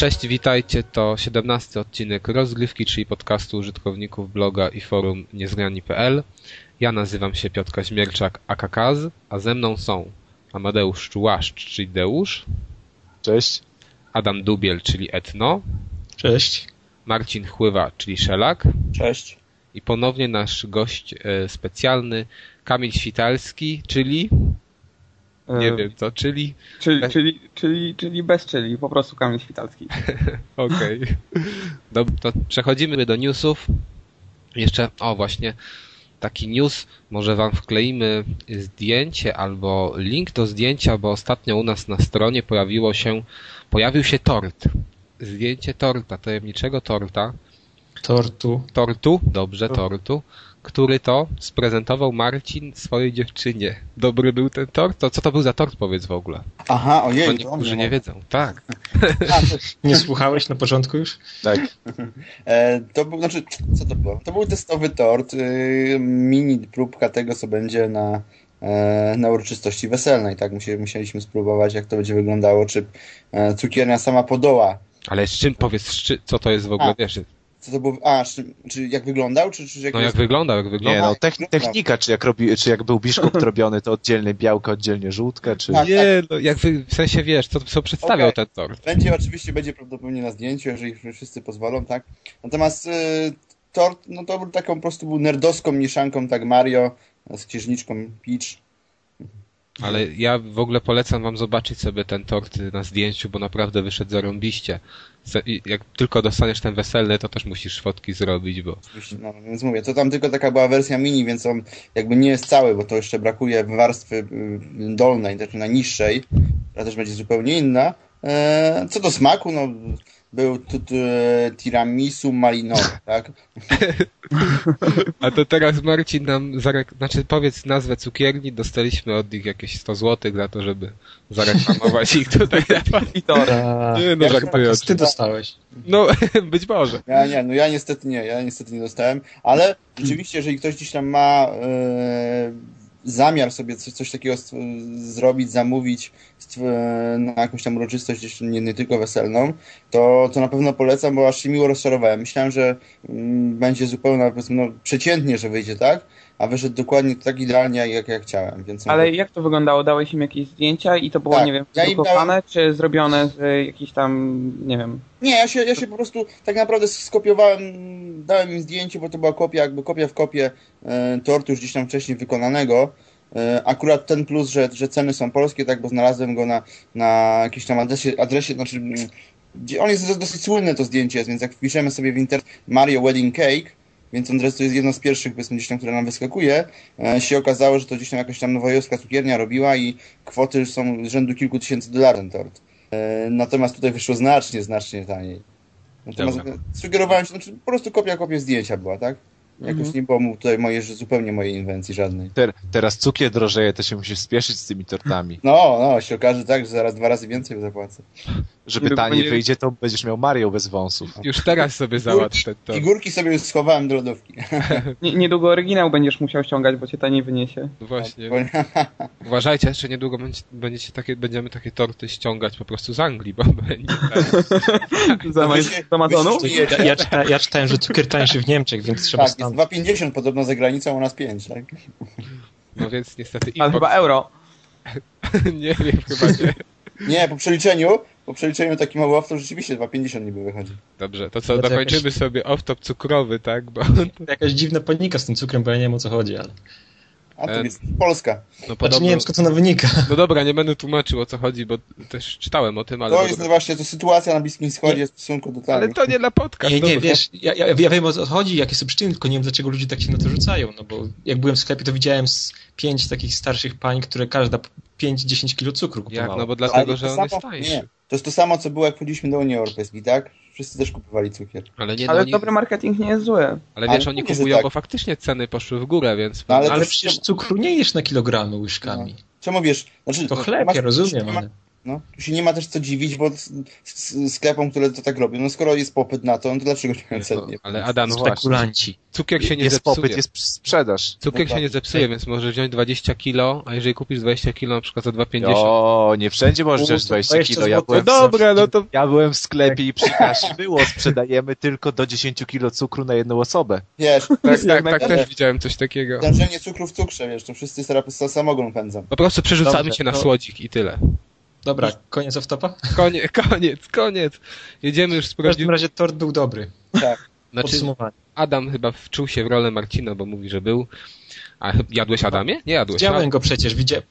Cześć, witajcie. To 17 odcinek rozgrywki, czyli podcastu użytkowników bloga i forum niezgrani.pl. Ja nazywam się Piotr Kaźmierczak, akakaz, a ze mną są Amadeusz Czułaszcz, czyli Deusz. Cześć. Adam Dubiel, czyli Etno. Cześć. Marcin Chływa, czyli Szelak. Cześć. I ponownie nasz gość e, specjalny, Kamil Świtalski, czyli... Nie E, wiem co, czyli... Czyli, czyli, czyli, czyli bez czyli, po prostu Kamil Świtalski. Okej. Okay. To przechodzimy do newsów. Jeszcze, o właśnie, taki news, może wam wkleimy zdjęcie albo link do zdjęcia, bo ostatnio u nas na stronie pojawiło się, pojawił się tort. Zdjęcie torta, tajemniczego torta. Tortu. Tortu, dobrze, tortu. Który to sprezentował Marcin swojej dziewczynie. Dobry był ten tort? To co to był za tort, powiedz w ogóle? Aha, To ojej. niektórzy nie wiedzą. Tak. A, to, Nie słuchałeś na początku już? Tak. e, to był, znaczy, co to było? To był testowy tort, y, mini próbka tego, co będzie na, e, na uroczystości weselnej, tak? Musi, musieliśmy spróbować, jak to będzie wyglądało, czy e, cukiernia sama podoła. Ale z czym, powiedz, co to jest w ogóle, A. wiesz? Co to było? A, czy, czy jak wyglądał, czy, czy jak No jak wyglądał, jak Nie, wyglądał. no techni- technika, czy jak, robi, czy jak był biszkopt robiony, to oddzielnie białko, oddzielnie żółtkę, czy... Tak. Nie, no jak wy, w sensie wiesz, co, co przedstawiał Okej. ten tort. Będzie oczywiście, będzie prawdopodobnie na zdjęciu, jeżeli wszyscy pozwolą, tak? Natomiast y, tort, no to był taką po prostu był nerdowską mieszanką, tak Mario z księżniczką Peach. Ale ja w ogóle polecam wam zobaczyć sobie ten tort na zdjęciu, bo naprawdę wyszedł zarąbiście. Jak tylko dostaniesz ten weselny, to też musisz fotki zrobić, bo No, więc mówię, to tam tylko taka była wersja mini, więc on jakby nie jest cały, bo to jeszcze brakuje warstwy y, dolnej, znaczy najniższej, która też będzie zupełnie inna. E, co do smaku, no był tiramisu malinowy, tak? A to teraz Marcin nam zarek... znaczy powiedz nazwę cukierni, dostaliśmy od nich jakieś 100 zł za to, żeby zareklamować ich tutaj. Ta... Nie, no Jak żartuję. Ty dostałeś. No, być może. Ja nie, no ja niestety nie, ja niestety nie dostałem, ale rzeczywiście, jeżeli ktoś gdzieś tam ma e, zamiar sobie coś, coś takiego zrobić, zamówić na jakąś tam uroczystość, nie, nie tylko weselną, to, to na pewno polecam, bo aż się miło rozczarowałem. Myślałem, że mm, będzie zupełnie no, przeciętnie, że wyjdzie tak, a wyszedł dokładnie tak idealnie, jak ja chciałem. Więc Ale jak to wyglądało? Dałeś im jakieś zdjęcia i to było, Tak, nie wiem, ja im wydrukowane, czy zrobione z jakichś tam, nie wiem... Nie, ja się, ja się po prostu tak naprawdę skopiowałem, dałem im zdjęcie, bo to była kopia, jakby kopia w kopie e, tortu już gdzieś tam wcześniej wykonanego. E, akurat ten plus, że, że ceny są polskie, tak, bo znalazłem go na, na jakimś tam adresie, adresie znaczy, mm, on jest dos- dosyć słynne to zdjęcie jest, więc jak wpiszemy sobie w internet Mario Wedding Cake, więc ten adres to jest jedno z pierwszych, powiedzmy, gdzieś tam, które nam wyskakuje, e, się okazało, że to gdzieś tam jakaś tam nowojorska cukiernia robiła i kwoty są z rzędu kilku tysięcy dolarów ten tort. E, Natomiast tutaj wyszło znacznie, znacznie taniej. Natomiast Dobra. sugerowałem się, znaczy po prostu kopia kopia zdjęcia była, tak? Jakoś Mhm. nie było mu tutaj moje, że zupełnie mojej inwencji żadnej. Ter, teraz cukier drożeje, to się musisz spieszyć z tymi tortami. No, no, się okaże tak, że zaraz dwa razy więcej zapłacę. Żeby Nie, taniej nie- wyjdzie, to będziesz miał Mario bez wąsów. Już teraz sobie załatw ten tort. Figurki sobie już schowałem do lodówki. Nie, niedługo oryginał będziesz musiał ściągać, bo cię taniej wyniesie. Właśnie. Uważajcie, jeszcze niedługo będzie, będziecie takie, będziemy takie torty ściągać po prostu z Anglii, bo będzie tak. Z, Amazonu? Ja, ja, czyta, ja czytałem, że cukier tańszy w Niemczech, więc trzeba Tak, jest stąd. 2,50 podobno za granicą, u nas 5, tak? No więc niestety Ale chyba euro. nie wiem, chyba nie. Nie, po przeliczeniu, po przeliczeniu takim to rzeczywiście 2,50 niby wychodzi. Dobrze, to co, Znaczy dokończymy sobie off-top cukrowy, tak? Bo Jakaś dziwna panika z tym cukrem, bo ja nie wiem o co chodzi, ale... A to E, jest Polska. no Znaczy podobno... nie wiem skąd ona wynika. No dobra, nie będę tłumaczył o co chodzi, bo też czytałem o tym, ale... To jest właśnie to sytuacja na Bliskim Wschodzie w stosunku do Ale tego. to nie dla podcast. Nie, nie, dobra. wiesz, ja, ja, ja wiem o co chodzi, jakie są przyczyny, tylko nie wiem dlaczego ludzie tak się na to rzucają, no bo jak byłem w sklepie, to widziałem z pięć takich starszych pań, które każda 5-10 kilo cukru kupowała. Jak? No bo Ale dlatego, to że on jest tańszy. Nie, to jest to samo, co było jak wchodziliśmy do Unii Europejskiej, tak? Wszyscy też kupowali cukier. Ale nie, no, Ale oni, dobry marketing nie jest zły. ale ale wiesz, oni mówię, że kupują, tak. bo faktycznie ceny poszły w górę, więc... No, ale Ale przecież cukru nie jesz na kilogramy łyżkami. Czemu wiesz? Znaczy, To chleb, masz- ja rozumiem, ma- ale... No, tu się nie ma też co dziwić, bo sklepom, które to tak robią, no skoro jest popyt na to, no to dlaczego nie cen nie? Ale Adam, No właśnie. Spekulanci. cukier się nie jest zepsuje. popyt, jest sprzedaż. Cukier się nie zepsuje, więc możesz wziąć 20 kilo, a jeżeli kupisz 20 kilo na przykład za 2,50. O, nie wszędzie możesz wziąć 20 20 kilo. Ja byłem, No dobra, no to ja byłem w sklepie i przy kasie było, sprzedajemy tylko do 10 kilo cukru na jedną osobę. Wiesz, tak, tak, tak, też widziałem coś takiego. dążenie cukru w cukrze, wiesz, to wszyscy samogon pędzą. Po prostu przerzucamy Dobrze, się na to- słodzik i tyle. Dobra, koniec off-topa? Koniec, koniec, koniec. Jedziemy już z W każdym razie tort był dobry. Tak. Znaczy. Adam chyba wczuł się w rolę Marcina, bo mówi, że był. A jadłeś Adamie? Nie jadłeś. Widziałem go przecież, widzia...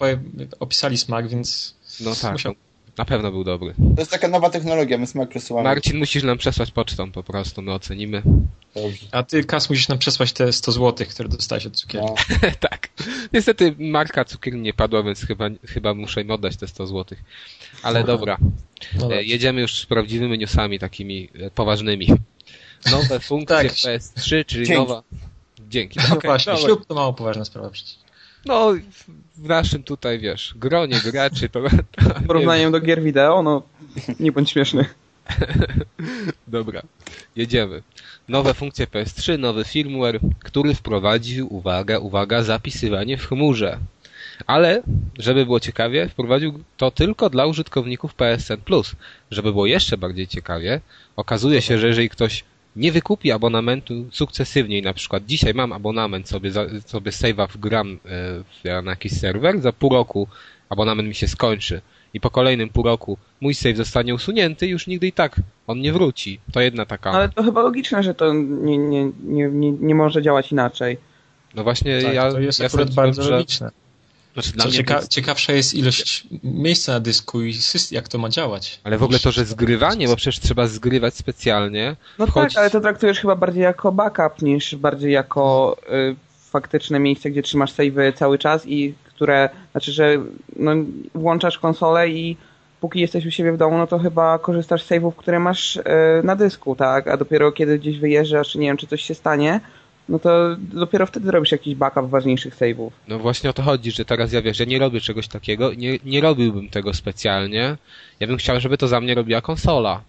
opisali smak, więc No tak, musiał- na pewno był dobry. To jest taka nowa technologia, my smak przesyłamy. Marcin, musisz nam przesłać pocztą po prostu, my ocenimy. Dobrze. A ty, Kas, musisz nam przesłać te 100 zł, które dostałeś od cukierki. No. tak. Niestety marka cukierni nie padła, więc chyba, chyba muszę im oddać te 100 zł. Ale Dobra. dobra, No e, jedziemy już z prawdziwymi newsami, takimi e, poważnymi. Nowe funkcje Tak. w PS3, czyli Dzięki. nowa... Dzięki. No Okej, właśnie, dobra. ślub to mało poważna sprawa przecież. No, w- naszym tutaj, wiesz, gronie graczy to... to W porównaniu do gier wideo, no nie bądź śmieszny. Dobra, jedziemy. Nowe funkcje PS3, nowy firmware, który wprowadził, uwaga, uwaga, zapisywanie w chmurze. Ale, żeby było ciekawie, wprowadził to tylko dla użytkowników PSN+. Żeby było jeszcze bardziej ciekawie, okazuje się, że jeżeli ktoś nie wykupi abonamentu sukcesywnie i na przykład dzisiaj mam abonament, sobie, za, sobie save'a wgram e, w, na jakiś serwer, za pół roku abonament mi się skończy i po kolejnym pół roku mój save zostanie usunięty, już nigdy i tak on nie wróci. To jedna taka. Ale to chyba logiczne, że to nie, nie, nie, nie, nie może działać inaczej. No właśnie Tak, ja. to jest ja akurat sądziłem, bardzo że, logiczne. Znaczy dla cieka jest, ciekawsza jest ilość miejsca na dysku i jak to ma działać. ale w ogóle to, że zgrywanie, bo przecież trzeba zgrywać specjalnie. No wchodzić- tak, ale to traktujesz chyba bardziej jako backup niż bardziej jako y, faktyczne miejsce, gdzie trzymasz savey cały czas i które, znaczy, że no, włączasz konsolę i póki jesteś u siebie w domu, no to chyba korzystasz z save'ów, które masz y, na dysku, tak? A dopiero kiedy gdzieś wyjeżdżasz, czy nie wiem, czy coś się stanie, no to dopiero wtedy robisz jakiś backup ważniejszych save'ów. No właśnie o to chodzi, że teraz ja wiesz, ja nie robię czegoś takiego, nie, nie robiłbym tego specjalnie. Ja bym chciał, żeby to za mnie robiła konsola.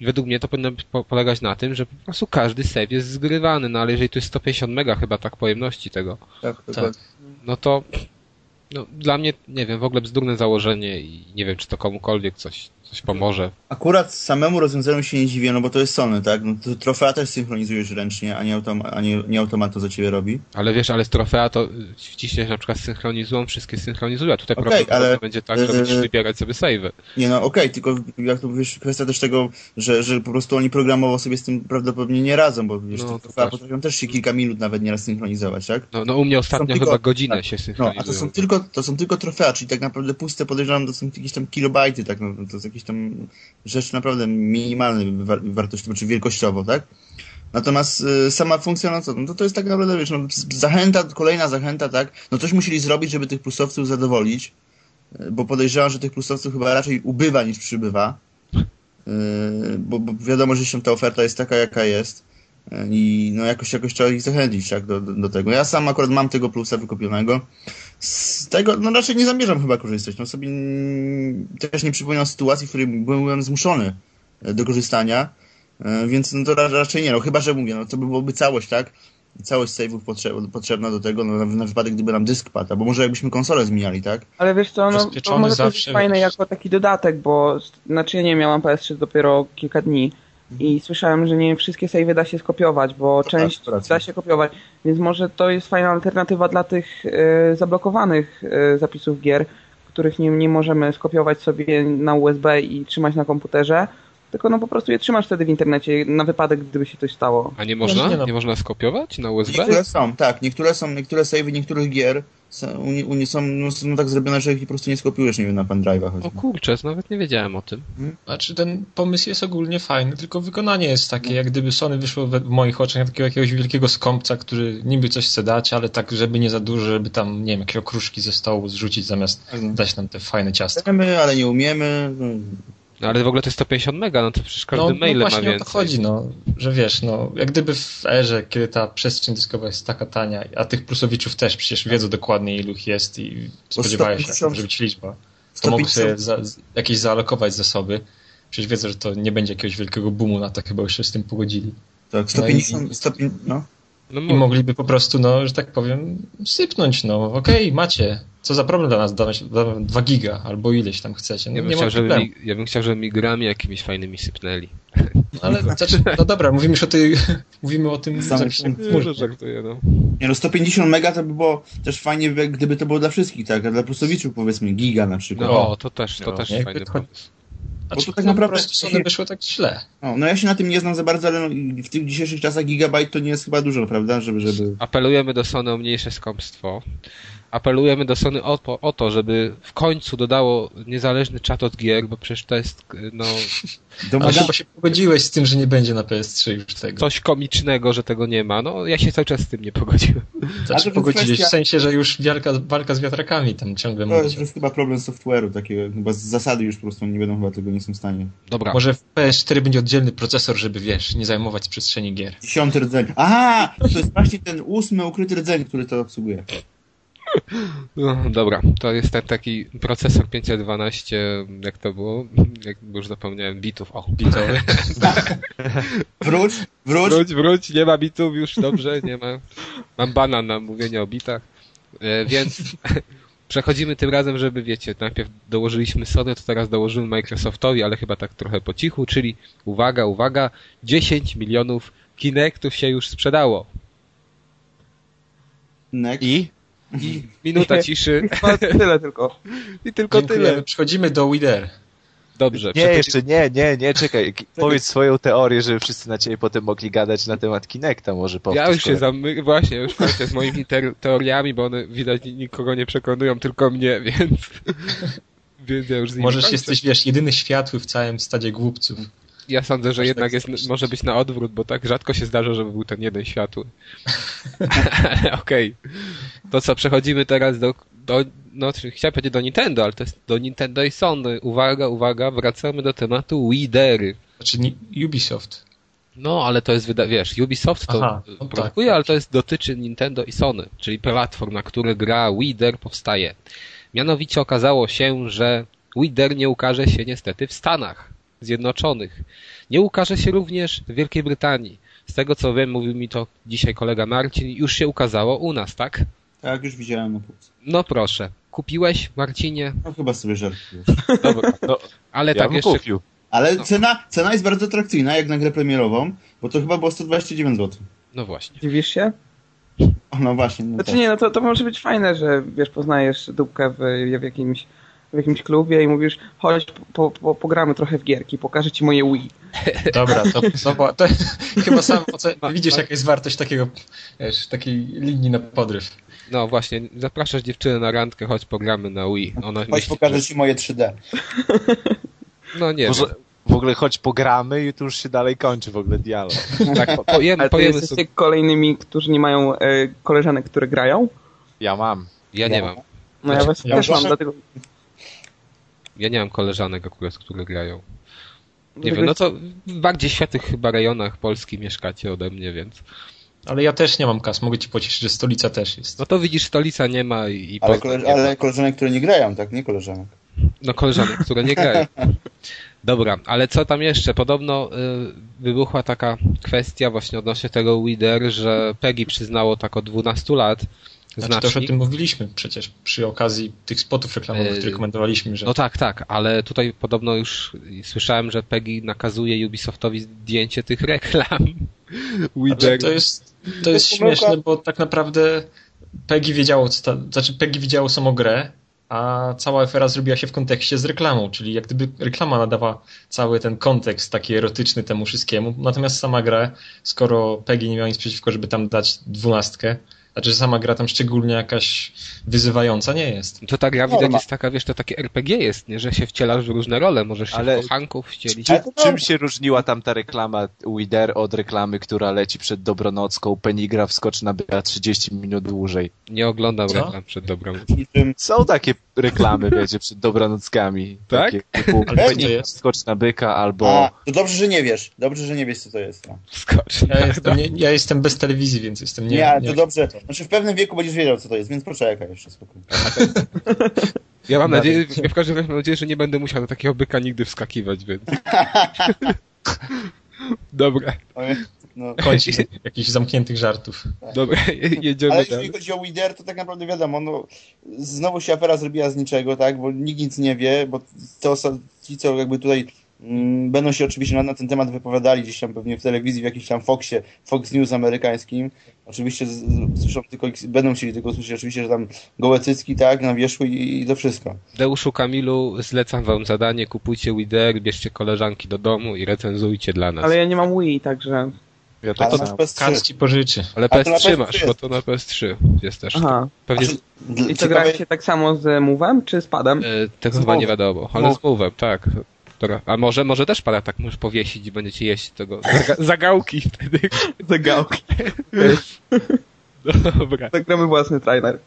I według mnie to powinno po- polegać na tym, że po prostu każdy save jest zgrywany, no ale jeżeli to jest 150 mega chyba tak pojemności tego, Tak, Tak. tak. no to no, dla mnie, nie wiem, w ogóle bzdurne założenie i nie wiem, czy to komukolwiek coś, coś pomoże. Akurat samemu rozwiązaniu się nie dziwię, no bo to jest Sony, tak? No to trofea też synchronizujesz ręcznie, a nie, autom- a nie, nie automat to za ciebie robi. Ale wiesz, ale z trofea to wciśniesz na przykład synchronizują, wszystkie synchronizują, a tutaj Okej, prawdopodobnie ale, będzie tak, że będziesz yy, wybierać sobie save'y. Nie no, okej, tylko jak to wiesz, kwestia też tego, że, że po prostu oni programowo sobie z tym prawdopodobnie nie radzą, bo wiesz, No, trofea potrafią też się kilka minut nawet nieraz synchronizować, tak? No, no u mnie ostatnio tylko- chyba godzinę tak, się No, synchronizują. a to są tylko, to są tylko trofea, czyli tak naprawdę puste podejrzewam, to są jakieś tam kilobajty, tak? No, to jest jakieś tam rzecz naprawdę minimalnej war wartościowo, czy wielkościowo, tak? Natomiast y, sama funkcja, co, no to, to jest tak naprawdę, wiesz, no, zachęta, kolejna zachęta, tak? No coś musieli zrobić, żeby tych plusowców zadowolić, y, bo podejrzewam, że tych plusowców chyba raczej ubywa niż przybywa, y, bo, bo wiadomo, że się ta oferta jest taka, jaka jest i no jakoś, jakoś trzeba ich zachęcić, tak, do, do, do tego. Ja sam akurat mam tego plusa wykupionego, z tego, no raczej nie zamierzam chyba korzystać. No sobie też nie przypominam sytuacji, w której byłem zmuszony e, do korzystania, e, więc no to ra- raczej nie. No chyba, że mówię, no to by byłoby całość, tak? Całość save'ów potrze- potrzebna do tego, no, na, wypadek, gdyby nam dysk padł, bo może jakbyśmy konsolę zmieniali, tak? Ale wiesz co, no, to może to jest zawsze, fajne wiesz. jako taki dodatek, bo znaczy ja nie miałam PS3 dopiero kilka dni i słyszałem, że nie wszystkie savey da się skopiować, bo To część tak, to racja. da się kopiować, więc może to jest fajna alternatywa dla tych e, zablokowanych e, zapisów gier, których nie, nie możemy skopiować sobie na USB i trzymać na komputerze, tylko no po prostu je trzymasz wtedy w internecie na wypadek, gdyby się coś stało. A nie można? nie no. Nie można skopiować na USB? Niektóre są, tak, niektóre są, niektóre savey niektórych gier są, u, u, są, no, są tak zrobione, że ich po prostu nie skopiujesz, nie wiem, na pendrive'a O kurczę, nawet nie wiedziałem o tym. Znaczy ten pomysł jest ogólnie fajny, tylko wykonanie jest takie, jak gdyby Sony wyszło we- w moich oczach takiego jakiegoś wielkiego skąpca, który niby coś chce dać, ale tak, żeby nie za dużo, żeby tam, nie wiem, jakieś okruszki ze stołu zrzucić zamiast Mhm. dać nam te fajne ciastka. Chcemy, ale nie umiemy. no, No, ale w ogóle to jest 150 mega, no to przecież każdy No, no maile ma właśnie o więcej. to chodzi, no, że wiesz, no, jak gdyby w erze, kiedy ta przestrzeń dyskowa jest taka tania, a tych plusowiczów też przecież wiedzą dokładnie ilu ich jest i spodziewają się, sto- że być liczba. to mogą 150 sobie za, jakieś zaalokować zasoby. Przecież wiedzą, że to nie będzie jakiegoś wielkiego boomu na to, chyba już się z tym pogodzili. Tak, 150, 150 no. No, I mo- mogliby po prostu, no, że tak powiem, sypnąć, no, okej, macie. Co za problem dla nas dawać 2 giga, albo ileś tam chcecie. No, ja, bym nie ma chciał, żeby mi, ja bym chciał, żeby mi grami jakimiś fajnymi sypnęli. No, ale, znaczy, no dobra, mówimy już o tej, mówimy o tym Samym zapisie no. Nie no, 150 mega to by było też fajnie, gdyby to było dla wszystkich, tak? A dla plusowiczów powiedzmy giga na przykład. No, o, to też, to No, też fajny pomysł. Znaczy, Bo to tak naprawdę- po Sony wyszło tak źle. No, no ja się na tym nie znam za bardzo, ale no, w tych dzisiejszych czasach gigabajt to nie jest chyba dużo, prawda? Żeby, żeby... Apelujemy do Sony o mniejsze skąpstwo. Apelujemy do Sony o, to- o to, żeby w końcu dodało niezależny czat od gier, bo przecież to jest no, Ale Domaga... chyba się pogodziłeś z tym, że nie będzie na PS3 już tego. coś komicznego, że tego nie ma. No ja się cały czas z tym nie pogodziłem. Znaczy jest pogodziłeś kwestia- w sensie, że już walka, walka z wiatrakami tam ciągle To jest, mówicie. to jest chyba problem software'u takiego, chyba z zasady już po prostu nie będą chyba tego nie są w stanie. Dobra, Może w PS4 będzie oddzielny procesor, żeby wiesz, nie zajmować przestrzeni gier. Dziesiąty rdzeń. Aha! To jest właśnie ten ósmy ukryty rdzeń, który to obsługuje. No, dobra, to jest ten taki procesor 512, jak to było? Jak już zapomniałem, bitów. O, Bitowy. Wróć, wróć. Wróć, wróć, nie ma bitów już, dobrze, nie ma. Mam banan na mówienie o bitach. E, więc przechodzimy tym razem, żeby wiecie, najpierw dołożyliśmy Sony, to teraz dołożymy Microsoftowi, ale chyba tak trochę po cichu, czyli uwaga, uwaga, 10 milionów Kinectów się już sprzedało. Next. I? I minuta ciszy tyle tylko. i tylko Dziękujemy. tyle. Przechodzimy do Wider. Dobrze. Nie, przechodzi- jeszcze nie, nie, nie, czekaj. Powiedz swoją teorię, żeby wszyscy na ciebie potem mogli gadać na temat Kinecta, może powtórz. Ja już się zamy... Właśnie, już kończę z moimi teoriami, bo one widać nikogo nie przekonują, tylko mnie, więc... więc ja już z nimi Możesz kończę. jesteś, wiesz, jedyny światły w całym stadzie głupców. Ja sądzę, że jednak tak jest, może być na odwrót, bo tak rzadko się zdarza, żeby był ten jeden światły. Okej. To co, przechodzimy teraz do, do no, chciałem powiedzieć do Nintendo, ale to jest do Nintendo i Sony. Uwaga, uwaga, wracamy do tematu Widery. Znaczy Ubisoft. No, ale to jest, wyda- wiesz, Ubisoft to Aha, no produkuje, tak. ale to jest dotyczy Nintendo i Sony, czyli platform, na których gra Wider powstaje. Mianowicie okazało się, że Wider nie ukaże się niestety w Stanach Zjednoczonych. Nie ukaże się również w Wielkiej Brytanii. Z tego co wiem, mówił mi to dzisiaj kolega Marcin, już się ukazało u nas, tak? Tak, już widziałem na półce. No proszę. Kupiłeś, Marcinie? No chyba sobie żartujesz. Dobra. No, Ale ja tak bym jeszcze kupił. Ale No. cena, cena jest bardzo atrakcyjna, jak na grę premierową, bo to chyba było 129 zł. No właśnie. Dziwisz się? O, no właśnie. No Znaczy tak. nie, no to, to może być fajne, że wiesz, poznajesz dupkę w, w jakimś w jakimś klubie i mówisz, chodź, po, po, pogramy trochę w gierki, pokażę ci moje Wii. Dobra, to, no bo to chyba sam widzisz jaka jest wartość takiego, wiesz, takiej linii na podryw. No właśnie, zapraszasz dziewczynę na randkę, chodź pogramy na Wii. Ona Chodź myśli, pokażę że... ci moje 3D. No nie Może wiem. w ogóle choć pogramy i tu już się dalej kończy w ogóle dialog. Tak, po, pojemy, Ale to pojemy jesteście kolejnymi, którzy nie mają e, koleżanek, które grają? Ja mam. Ja nie mam. No ja Znaczy, właśnie ja też proszę- mam, dlatego... Ja nie mam koleżanek akurat, które grają. Nie wiem, no to w bardziej światłych chyba rejonach Polski mieszkacie ode mnie, więc. Ale ja też nie mam kas, mogę ci pocieszyć, że stolica też jest. No to widzisz, stolica nie ma i, i Ale, koleż- nie ma. ale koleżanek, które nie grają, tak? Nie koleżanek. No koleżanek, które nie grają. Dobra, ale co tam jeszcze? Podobno y, wybuchła taka kwestia właśnie odnośnie tego Wider, że PEGI przyznało tak od 12 lat Znaczy też o znacznik. tym mówiliśmy przecież przy okazji tych spotów reklamowych, Yy, które rekomendowaliśmy, że No tak, tak, ale tutaj podobno już słyszałem, że PEGI nakazuje Ubisoftowi zdjęcie tych reklam. Znaczy, to jest, to jest śmieszne, bo tak naprawdę PEGI wiedziało, co ta, znaczy PEGI widziało samą grę, a cała afera zrobiła się w kontekście z reklamą, czyli jak gdyby reklama nadała cały ten kontekst taki erotyczny temu wszystkiemu, natomiast sama gra, skoro PEGI nie miała nic przeciwko, żeby tam dać dwunastkę, znaczy że sama gra tam szczególnie jakaś wyzywająca nie jest. To ta gra widać Norma. jest taka, wiesz, to takie RPG jest, nie? Że się wcielasz w różne role, możesz się Ale- w kochanków wcielić. Ale Czym, dobra. się różniła tamta reklama Wider od reklamy, która leci przed Dobronocką? Penigra wskocz na była 30 minut dłużej. Nie oglądam Co? reklam przed dobrą. Są takie reklamy, wiecie, przed dobranockami. Tak? Takie typu, Ale to nie jest? skocz na byka albo... A, to dobrze, że nie wiesz. Dobrze, że nie wiesz, co to jest. No. Skocz. Ja jestem, nie, ja jestem bez telewizji, więc jestem nie... Nie, ale to nie- dobrze. Znaczy w pewnym wieku będziesz wiedział, co to jest, więc poczekaj jeszcze spokojnie. Ja mam nadzieję, ja w każdym razie mam nadzieję, że nie będę musiał na takiego byka nigdy wskakiwać, więc... Dobra, No. Chodzi jakichś zamkniętych żartów. dobra, jedziemy Ale jeżeli chodzi o Wider, to tak naprawdę wiadomo, no, znowu się afera zrobiła z niczego, tak, bo nikt nic nie wie, bo te ci, co jakby tutaj mm, będą się oczywiście na, na ten temat wypowiadali gdzieś tam pewnie w telewizji, w jakimś tam Foxie, Fox News amerykańskim, oczywiście z, z, słyszą tylko, będą chcieli tylko usłyszeć oczywiście, że tam gołe cycki, tak, na wierzchu i, i to wszystko. Deuszu Kamilu, zlecam wam zadanie, kupujcie Wider, bierzcie koleżanki do domu i recenzujcie dla nas. Ale Ale, ja nie mam Wii, także... Ja tak Ale masz Kac PS3. ci pożyczy. Ale A to na PS3 PS3 masz, jest. bo to na PS3 jest też. Aha. Pewnie dl- I to ciekawe- graliście tak samo z Move'em, czy z padem? e, tego chyba nie wiadomo, ale z Move'em, tak. Dobra. A może, może też pada tak możesz powiesić i będziecie jeść tego zaga zagałki wtedy. Zagałki. Dobra, Zagramy własny trailer.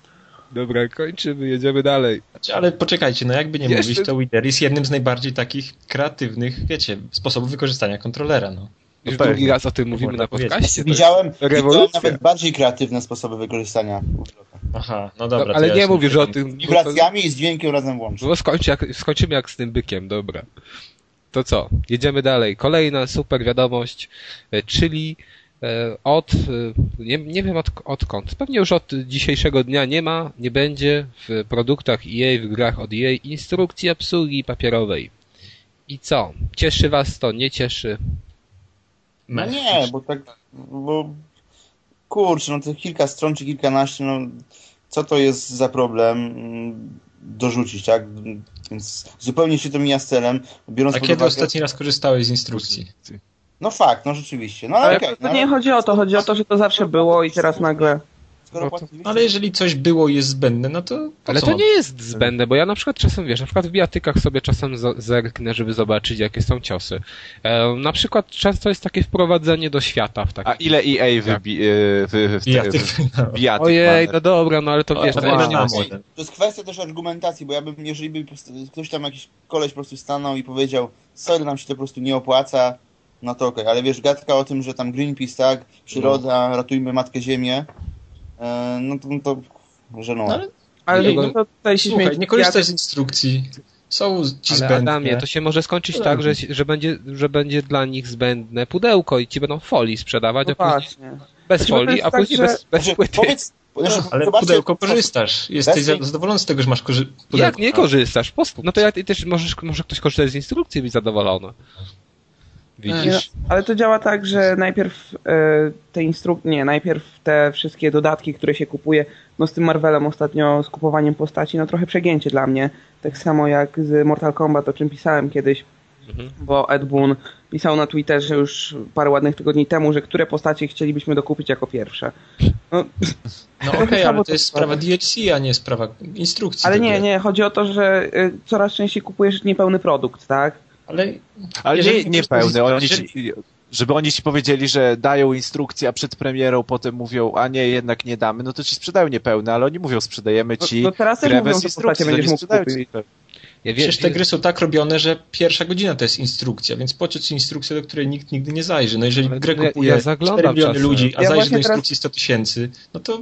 dobra, kończymy, jedziemy dalej. Znaczy, Ale poczekajcie, no jakby nie Jeszcze- mówić, to Wider jest jednym z najbardziej takich kreatywnych, wiecie, sposobów wykorzystania kontrolera, no. Już pewnie. drugi raz o tym mówimy na podcaście. to- Widziałem, widziałem nawet bardziej kreatywne sposoby wykorzystania Aha, no No, dobra. to ale ja nie już mówisz o wiem. tym. wibracjami i z dźwiękiem razem łącznie. No skończy jak, skończymy jak z tym bykiem, dobra. To co? Jedziemy dalej. Kolejna super wiadomość, e, czyli e, od, e, nie, nie wiem od, odkąd, pewnie już od dzisiejszego dnia nie ma, nie będzie w produktach EA, w grach od EA instrukcji obsługi papierowej. I co? Cieszy was to, nie cieszy? No nie, bo tak, bo kurczę, no to kilka stron czy kilkanaście, no co to jest za problem mm, dorzucić, tak? Więc zupełnie się to mija z celem, biorąc A pod kiedy uwagę... ostatni raz korzystałeś z instrukcji? No fakt, no rzeczywiście. No ale Ale okej, to no, nie chodzi o to, chodzi o to, że to zawsze było i teraz nagle... skoro no to- Ale jeżeli coś było i jest zbędne, no to po Ale co to mam- nie jest zbędne, bo ja na przykład czasem, wiesz, na przykład w bijatykach sobie czasem zerknę, żeby zobaczyć, jakie są ciosy. E, na przykład często jest takie wprowadzenie do świata w A takim... ile EA wybi... e, wy, wy, Ja tych... No. bijatyk Ojej, no dobra, no ale to wiesz, to ale jest... To jest kwestia też argumentacji, bo ja bym, jeżeli by ktoś tam jakiś koleś po prostu stanął i powiedział, sorry, nam się to po prostu nie opłaca, no to okej, ale wiesz, gadka o tym, że tam Greenpeace, tak, przyroda, ratujmy Matkę Ziemię, e, no to, no to żenuła. No, ale Ale Nie, no, no, to tutaj się Słuchaj, nie korzystaj z instrukcji. Są ci Ale zbędne. Adamie, to się może skończyć No tak, że, że, będzie, że będzie dla nich zbędne pudełko i ci będą folii sprzedawać, No a później bez Znaczy, folii, a tak, później że- bez, bez Znaczy, płyty. powiedz, znaczy, Ale pudełko korzystasz. Jesteś Bez zadowolony z tego, że masz korzy- pudełko. Jak nie korzystasz? Po, no to ja, też możesz, może ktoś korzystać z instrukcji i być zadowolony. Nie, no, Widzisz? ale to działa tak, że najpierw e, te instrukcje, nie, najpierw te wszystkie dodatki, które się kupuje, no z tym Marvelem ostatnio, z kupowaniem postaci, no trochę przegięcie dla mnie. Tak samo jak z Mortal Kombat, o czym pisałem kiedyś, Mhm. bo Ed Boon pisał na Twitterze już parę ładnych tygodni temu, że które postacie chcielibyśmy dokupić jako pierwsze. No, No okej, Słabo ale to jest sprawa. sprawa DLC, a nie sprawa instrukcji. ale nie, nie, chodzi o to, że y, coraz częściej kupujesz niepełny produkt, tak? Ale, Ale nie, nie pełny. Oni ci, żeby oni ci powiedzieli, że dają instrukcję, a przed premierą potem mówią, a nie, jednak nie damy, no to ci sprzedają niepełne, ale oni mówią, sprzedajemy No, ci no teraz też grę mówią, bez instrukcji, to będziesz nie mógł sprzedają kupić. ci. Ja wiem, przecież te gry są tak robione, że pierwsza godzina to jest instrukcja, więc po co ci instrukcja, do której nikt nigdy nie zajrzy? No jeżeli Ale grę ja- kupuje ja 4 miliony czasem. ludzi, a Ja zajrzy do teraz- instrukcji 100 tysięcy, no to,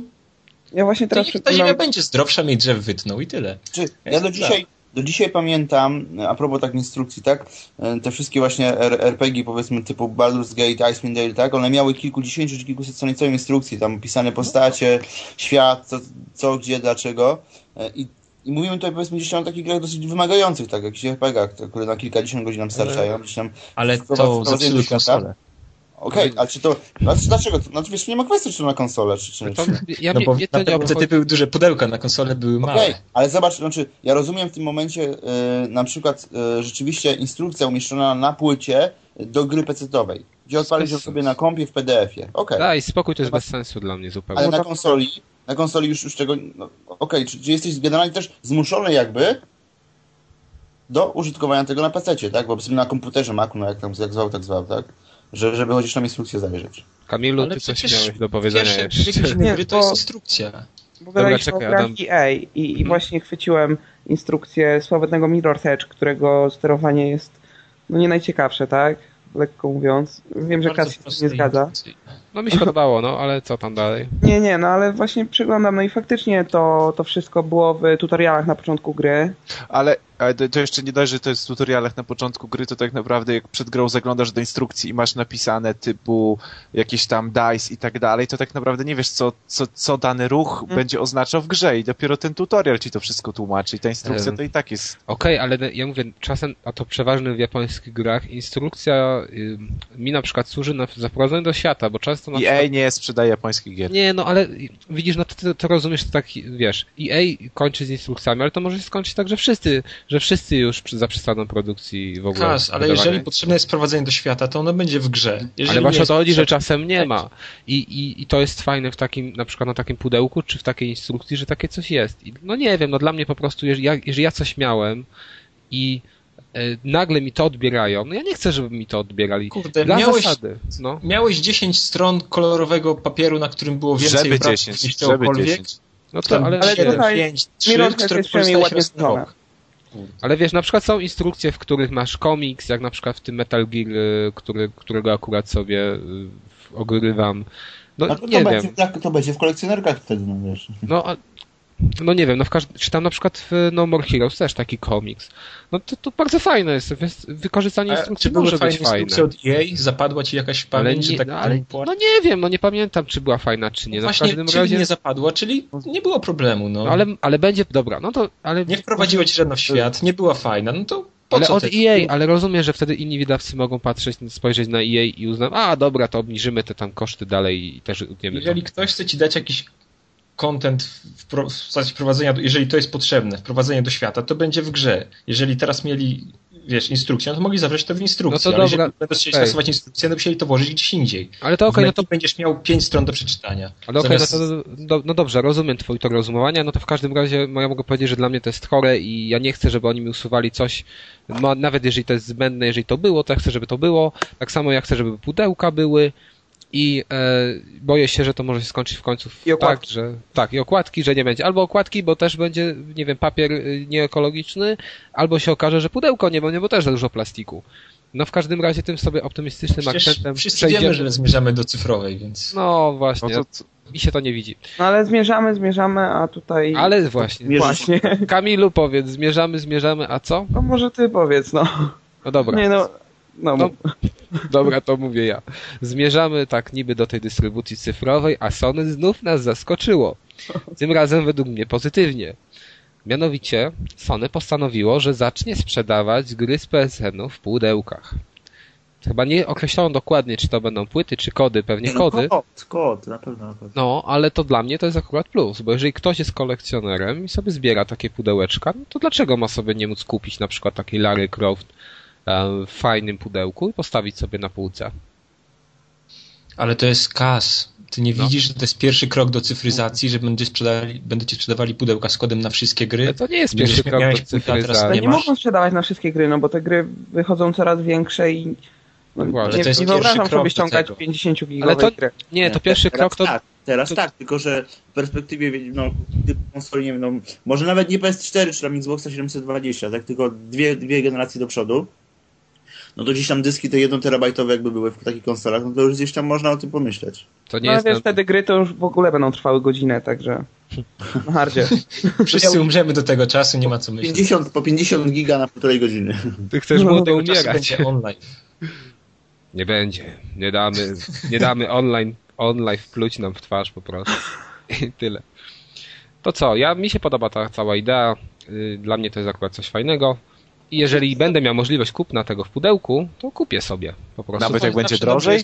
Ja właśnie to teraz niech ta ziemia będzie zdrowsza, mniej drzew wytnął i tyle. Czy, ja Jest do tak. dzisiaj, do dzisiaj pamiętam, a propos tak instrukcji, tak, e, te wszystkie właśnie RPG powiedzmy typu Baldur's Gate, Icewind Dale, tak, one miały kilkudziesięciu czy kilkuset stronicowe instrukcji, tam opisane postacie, świat, co, co gdzie, dlaczego. E, i i mówimy tutaj powiedzmy gdzieś tam o takich grach dosyć wymagających, tak, jakichś RPG-ach, które na kilkadziesiąt godzin nam starczają, gdzieś tam Ale to wprowadzenie zepsuły konsolę. Okej, a czy to. Znaczy, dlaczego? Znaczy, wiesz, nie ma kwestii, czy to na konsolę, czy, czy, To, ja No bo mnie to na obchodzi. były duże pudełka, na konsole były Okej, małe. ale zobacz, znaczy, ja rozumiem w tym momencie y, na przykład y, rzeczywiście instrukcja umieszczona na płycie do gry PC-owej, gdzie odpalisz ją sobie na kompie w PDF-ie. Okej, Daj, spokój, to jest bez sensu dla mnie zupełnie. ale No na to- konsoli, na konsoli już, już tego, no, okej, czy, czy jesteś generalnie też zmuszony jakby do użytkowania tego na PC, tak? Bo na komputerze Macu, no jak tam jak zwał, tak zwał, tak? Że, żeby chociaż tam instrukcję zajrzeć. Kamilu, Ale ty coś miałeś do powiedzenia Pierwsze jeszcze. Nie, gry to jest instrukcja. Bo Dobra, czekaj, Adam. EA i, i Mhm. właśnie chwyciłem instrukcję sławetnego Mirror's Edge, którego sterowanie jest no nie najciekawsze, tak? Lekko mówiąc. Wiem, że Kas się z tym proste nie zgadza. No mi się podobało, no ale co tam dalej? Nie, nie, no ale właśnie przeglądam, no i faktycznie to, to wszystko było w tutorialach na początku gry. Ale, ale to, to jeszcze nie dość, że to jest w tutorialach na początku gry, to tak naprawdę jak przed grą zaglądasz do instrukcji i masz napisane typu jakieś tam dice i tak dalej, to tak naprawdę nie wiesz, co, co, co dany ruch Mhm. będzie oznaczał w grze i dopiero ten tutorial ci to wszystko tłumaczy i ta instrukcja Em. to i tak jest Okej, ale ja mówię, czasem, a to przeważnie w japońskich grach, instrukcja y, mi na przykład służy na zaprowadzenie do świata, bo często na EA przykład... nie sprzedaje japońskich gier. Nie, no ale widzisz, no to, to rozumiesz, to tak, wiesz, EA kończy z instrukcjami, ale to może się skończyć tak, że wszyscy, że wszyscy już przy- zaprzestaną produkcji w ogóle. Kas, ale jeżeli potrzebne jest wprowadzenie do świata, to ono będzie w grze. Jeżeli Ale właśnie nie o to chodzi, że czasem nie ma. I, i, I to jest fajne w takim, na przykład na takim pudełku, czy w takiej instrukcji, że takie coś jest. I, no nie wiem, no dla mnie po prostu, jeżeli ja, jeżeli ja coś miałem i e, nagle mi to odbierają, no ja nie chcę, żeby mi to odbierali. Kurde, Dla miałeś, zasady, no. miałeś 10 stron kolorowego papieru, na którym było więcej Żeby obrazów 10, niż żeby czegokolwiek. 10. No to, Tam ale, Ale siedem, tutaj pięć, trzy, Mirror's które jest przynajmniej ładnie rok. Ale wiesz, na przykład są instrukcje, w których masz komiks, jak na przykład w tym Metal Gear, y, który, którego akurat sobie y, ogrywam. No to, nie to, wiem. będzie, tak, to będzie w kolekcjonerkach wtedy, no wiesz. No, no nie wiem, no w każdym, czy tam na przykład w No More Heroes też taki komiks. No to, to bardzo fajne jest, wykorzystanie A instrukcji czy może fajne być fajne. od EA? Zapadła ci jakaś pamięć, nie, że tak no, ale, no nie wiem, no nie pamiętam, czy była fajna, czy nie. No w Właśnie, każdym czyli razie. nie zapadła, czyli nie było problemu, no. No, ale, ale będzie, dobra, no to, ale. Nie wprowadziła ci żadna w świat, nie była fajna, no to Ale od EA, ale rozumiem, że wtedy inni wydawcy mogą patrzeć, spojrzeć na EA i uznać, a dobra, to obniżymy te tam koszty dalej i też utniemy to. Jeżeli ktoś chce ci dać jakiś content w, wprowadzenia, jeżeli to jest potrzebne, wprowadzenie do świata, to będzie w grze. Jeżeli teraz mieli, wiesz, instrukcję, no to mogli zawrzeć to w instrukcji, No to ale dobra, jeżeli będą chcieli okej. stosować instrukcję, no musieli to włożyć gdzieś indziej. Ale to okej, w no to będziesz miał pięć stron do przeczytania. Ale okej, Zamiast- no to no dobrze, rozumiem twój tor rozumowania, no to w każdym razie no ja mogę powiedzieć, że dla mnie to jest chore i ja nie chcę, żeby oni mi usuwali coś, no, nawet jeżeli to jest zbędne, jeżeli to było, to ja chcę, żeby to było. Tak samo ja chcę, żeby pudełka były i e, boję się, że to może się skończyć w końcu w I okładki. tak, że tak, i okładki, że nie będzie. Albo okładki, bo też będzie, nie wiem, papier y, nieekologiczny, albo się okaże, że pudełko nie będzie, bo też za dużo plastiku. No w każdym razie tym sobie optymistycznym Przecież akcentem wszyscy wiemy, że zmierzamy do cyfrowej, więc... No No właśnie, to, co- mi się to nie widzi. No ale zmierzamy, zmierzamy, a tutaj... Ale właśnie. Właśnie. Kamilu powiedz, zmierzamy, zmierzamy, a co? No może ty powiedz, no. No dobra, Nie no... No, No. dobra, to mówię ja. Zmierzamy tak niby do tej dystrybucji cyfrowej, a Sony znów nas zaskoczyło. Tym razem według mnie pozytywnie. Mianowicie Sony postanowiło, że zacznie sprzedawać gry z PSN-u w pudełkach. Chyba nie określono dokładnie, czy to będą płyty, czy kody, pewnie No, kody. Kod, kod, na pewno. Na pewno. No, ale to dla mnie to jest akurat plus, bo jeżeli ktoś jest kolekcjonerem i sobie zbiera takie pudełeczka, no to dlaczego ma sobie nie móc kupić na przykład takiej Larry Croft w fajnym pudełku i postawić sobie na półce? Ale to jest kas. Ty nie No. widzisz, że to jest pierwszy krok do cyfryzacji, że będziecie sprzedawali, będziecie sprzedawali pudełka z kodem na wszystkie gry? Ale to nie jest pierwszy krok do Ale cyfryzacji. nie masz. mogą sprzedawać na wszystkie gry, no bo te gry wychodzą coraz większe i... No, nie, to jest nie pierwszy wyobrażam krok sobie do ściągać tego. 50 Ale gigowej to- gry. Nie, to pierwszy teraz krok to... Tak, teraz to- tak, tylko że w perspektywie no, konsoli, nie wiem, no, może nawet nie PS4 czy tam Xboxa 720, tak, tylko dwie, dwie generacje do przodu, no to gdzieś tam dyski te 1 terabajtowe jakby były w takich konsolach, no to już gdzieś tam można o tym pomyśleć. To nie No ale jest... wiesz, ten- wtedy gry to już w ogóle będą trwały godzinę, także... Na hardzie. Wszyscy umrzemy do tego czasu, nie ma co myśleć. 50, po 50 giga na półtorej godziny. Ty chcesz No, młody czasu umierać. online. Nie będzie. Nie damy, nie damy online, online wpluć nam w twarz po prostu. I tyle. To co, ja, mi się podoba ta cała idea. Y, Dla mnie to jest akurat coś fajnego. I jeżeli będę miał możliwość kupna tego w pudełku, to kupię sobie po prostu. Nawet jak będzie drożej?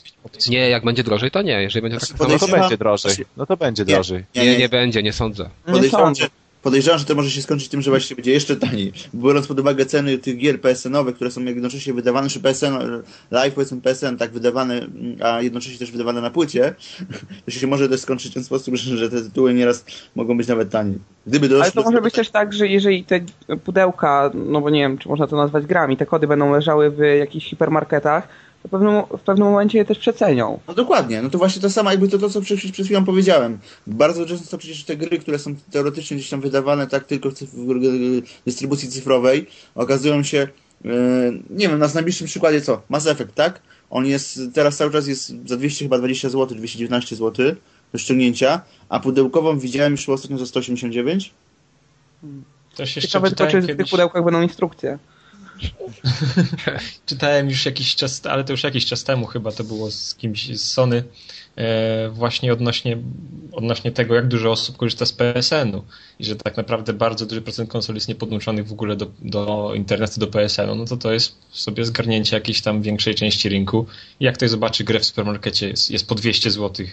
Nie, jak będzie drożej, to nie. Jeżeli będzie Znaczy, tak No to będzie drożej. No to będzie Nie. drożej. Nie, nie będzie, nie sądzę. Nie sądzę. Podejrzewam, że to może się skończyć tym, że właśnie będzie jeszcze taniej. Biorąc pod uwagę ceny tych gier PSN-owych, które są jednocześnie wydawane, czy PSN Live, powiedzmy PSN, tak wydawane, a jednocześnie też wydawane na płycie, to się może też skończyć w ten sposób, że, te tytuły nieraz mogą być nawet taniej. Gdyby doszło Ale to może być też tak, że jeżeli te pudełka, no bo nie wiem, czy można to nazwać grami, te kody będą leżały w jakichś hipermarketach, to w pewnym, w pewnym momencie je też przecenią. No dokładnie, no to właśnie to samo jakby to, to co przed, przed chwilą powiedziałem. Bardzo często przecież te gry, które są teoretycznie gdzieś tam wydawane tak tylko w, cyf- w dystrybucji cyfrowej, okazują się, e, nie wiem, na najbliższym przykładzie co? Mass Effect, tak? On jest, teraz cały czas jest za 200 chyba 20 zł, 219 zł do ściągnięcia, a pudełkową widziałem już ostatnio za 189. Też jeszcze Ciekawe tylko, czytałem czy w tych pudełkach będą instrukcje. czytałem już jakiś czas, ale to już jakiś czas temu chyba to było z kimś z Sony, e, właśnie odnośnie, odnośnie tego, jak dużo osób korzysta z PSN-u i że tak naprawdę bardzo duży procent konsol jest niepodłączonych w ogóle do, do internetu, do PSN-u, no to to jest sobie zgarnięcie jakiejś tam większej części rynku. Jak ktoś zobaczy grę w supermarkecie jest, jest po 200 zł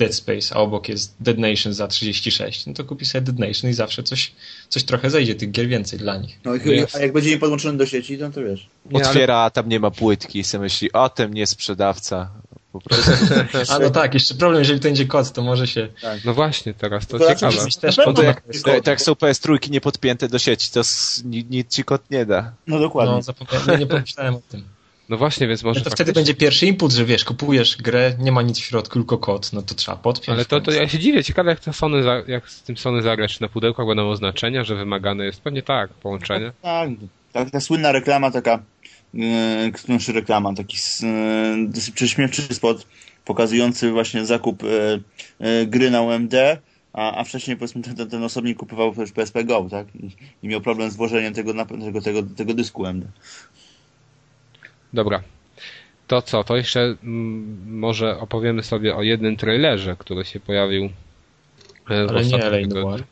Dead Space, a obok jest Dead Nation za 36, no to kupi sobie Dead Nation i zawsze coś, coś trochę zejdzie tych gier więcej dla nich. No i a jak będzie nie podłączony do sieci, no to wiesz. Nie, ale- Otwiera, a tam nie ma płytki i sobie myśli, o tym nie sprzedawca. Po prostu. A no tak, jeszcze problem, jeżeli to będzie kod, to może się No właśnie, teraz to To ciekawe. też No to jak, tak. jak są PS3 niepodpięte do sieci, to nic ci kod nie da. No dokładnie. No, zapomniałem, nie pomyślałem o tym. No właśnie, więc może No to wtedy faktycznie- będzie pierwszy input, że wiesz, kupujesz grę, nie ma nic w środku, tylko kod, no to trzeba podpiąć. Ale to, to ja się dziwię, ciekawe jak to Sony, za, jak z tym Sony zagrać, czy na pudełkach będą oznaczenia, że wymagane jest, pewnie tak, połączenie. Tak, tak, ta słynna reklama taka, yy, znaczy reklama, taki yy, dosyć prześmiewczy spot pokazujący właśnie zakup yy, yy, gry na UMD, a, a wcześniej powiedzmy ten, ten osobnik kupował też PSP Go, tak? I, i miał problem z włożeniem tego, na, tego, tego, tego dysku UMD. Dobra. To co, to jeszcze mm, może opowiemy sobie o jednym trailerze, który się pojawił e, w Ale nie ostatnim LA tygodniu. Noir.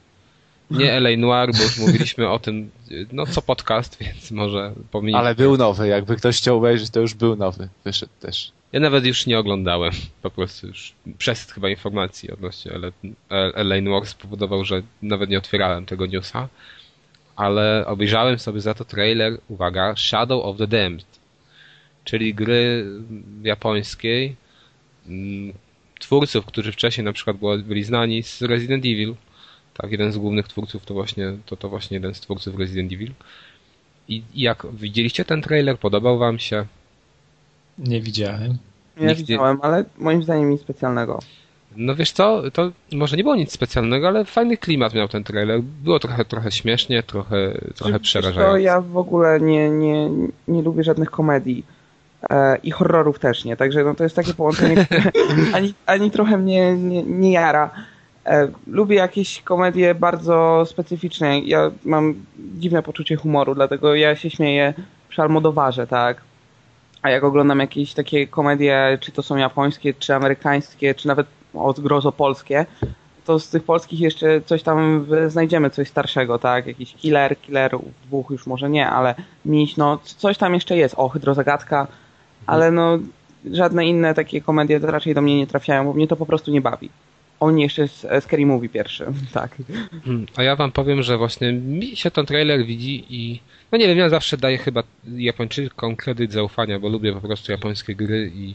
Nie LA Noir, bo już mówiliśmy o tym, no co podcast, więc może pominiemy. Ale był nowy, jakby ktoś chciał obejrzeć, to już był nowy. Wyszedł też. Ja nawet już nie oglądałem. Po prostu już przesyt chyba informacji odnośnie LA Noir spowodował, że nawet nie otwierałem tego newsa. Ale obejrzałem sobie za to trailer, uwaga, Shadow of the Damned. Czyli gry japońskiej mm, twórców, którzy wcześniej na przykład byli znani z Resident Evil. Tak, jeden z głównych twórców to właśnie, to, to właśnie jeden z twórców Resident Evil. I i jak widzieliście ten trailer, podobał wam się? Nie widziałem. Nikt nie- widziałem, ale moim zdaniem nic specjalnego. No wiesz co, to może nie było nic specjalnego, ale fajny klimat miał ten trailer. Było trochę, trochę śmiesznie, trochę, trochę To przerażająco. ja w ogóle nie, nie, nie lubię żadnych komedii. E, I horrorów też nie, także no to jest takie połączenie, które ani, ani trochę mnie nie, nie jara. E, lubię jakieś komedie bardzo specyficzne. Ja mam dziwne poczucie humoru, dlatego ja się śmieję przy Almodowarze, tak? A jak oglądam jakieś takie komedie, czy to są japońskie, czy amerykańskie, czy nawet od grozo polskie, to z tych polskich jeszcze coś tam znajdziemy, coś starszego, tak? Jakiś killer, killerów dwóch już może nie, ale miś, no coś tam jeszcze jest. O, hydrozagadka, ale no żadne inne takie komedie to raczej do mnie nie trafiają, bo mnie to po prostu nie bawi. O nie, jeszcze jest Scary Movie pierwszy, tak. Hmm, A ja wam powiem, że właśnie mi się ten trailer widzi i no nie wiem, ja zawsze daję chyba Japończykom kredyt zaufania, bo lubię po prostu japońskie gry i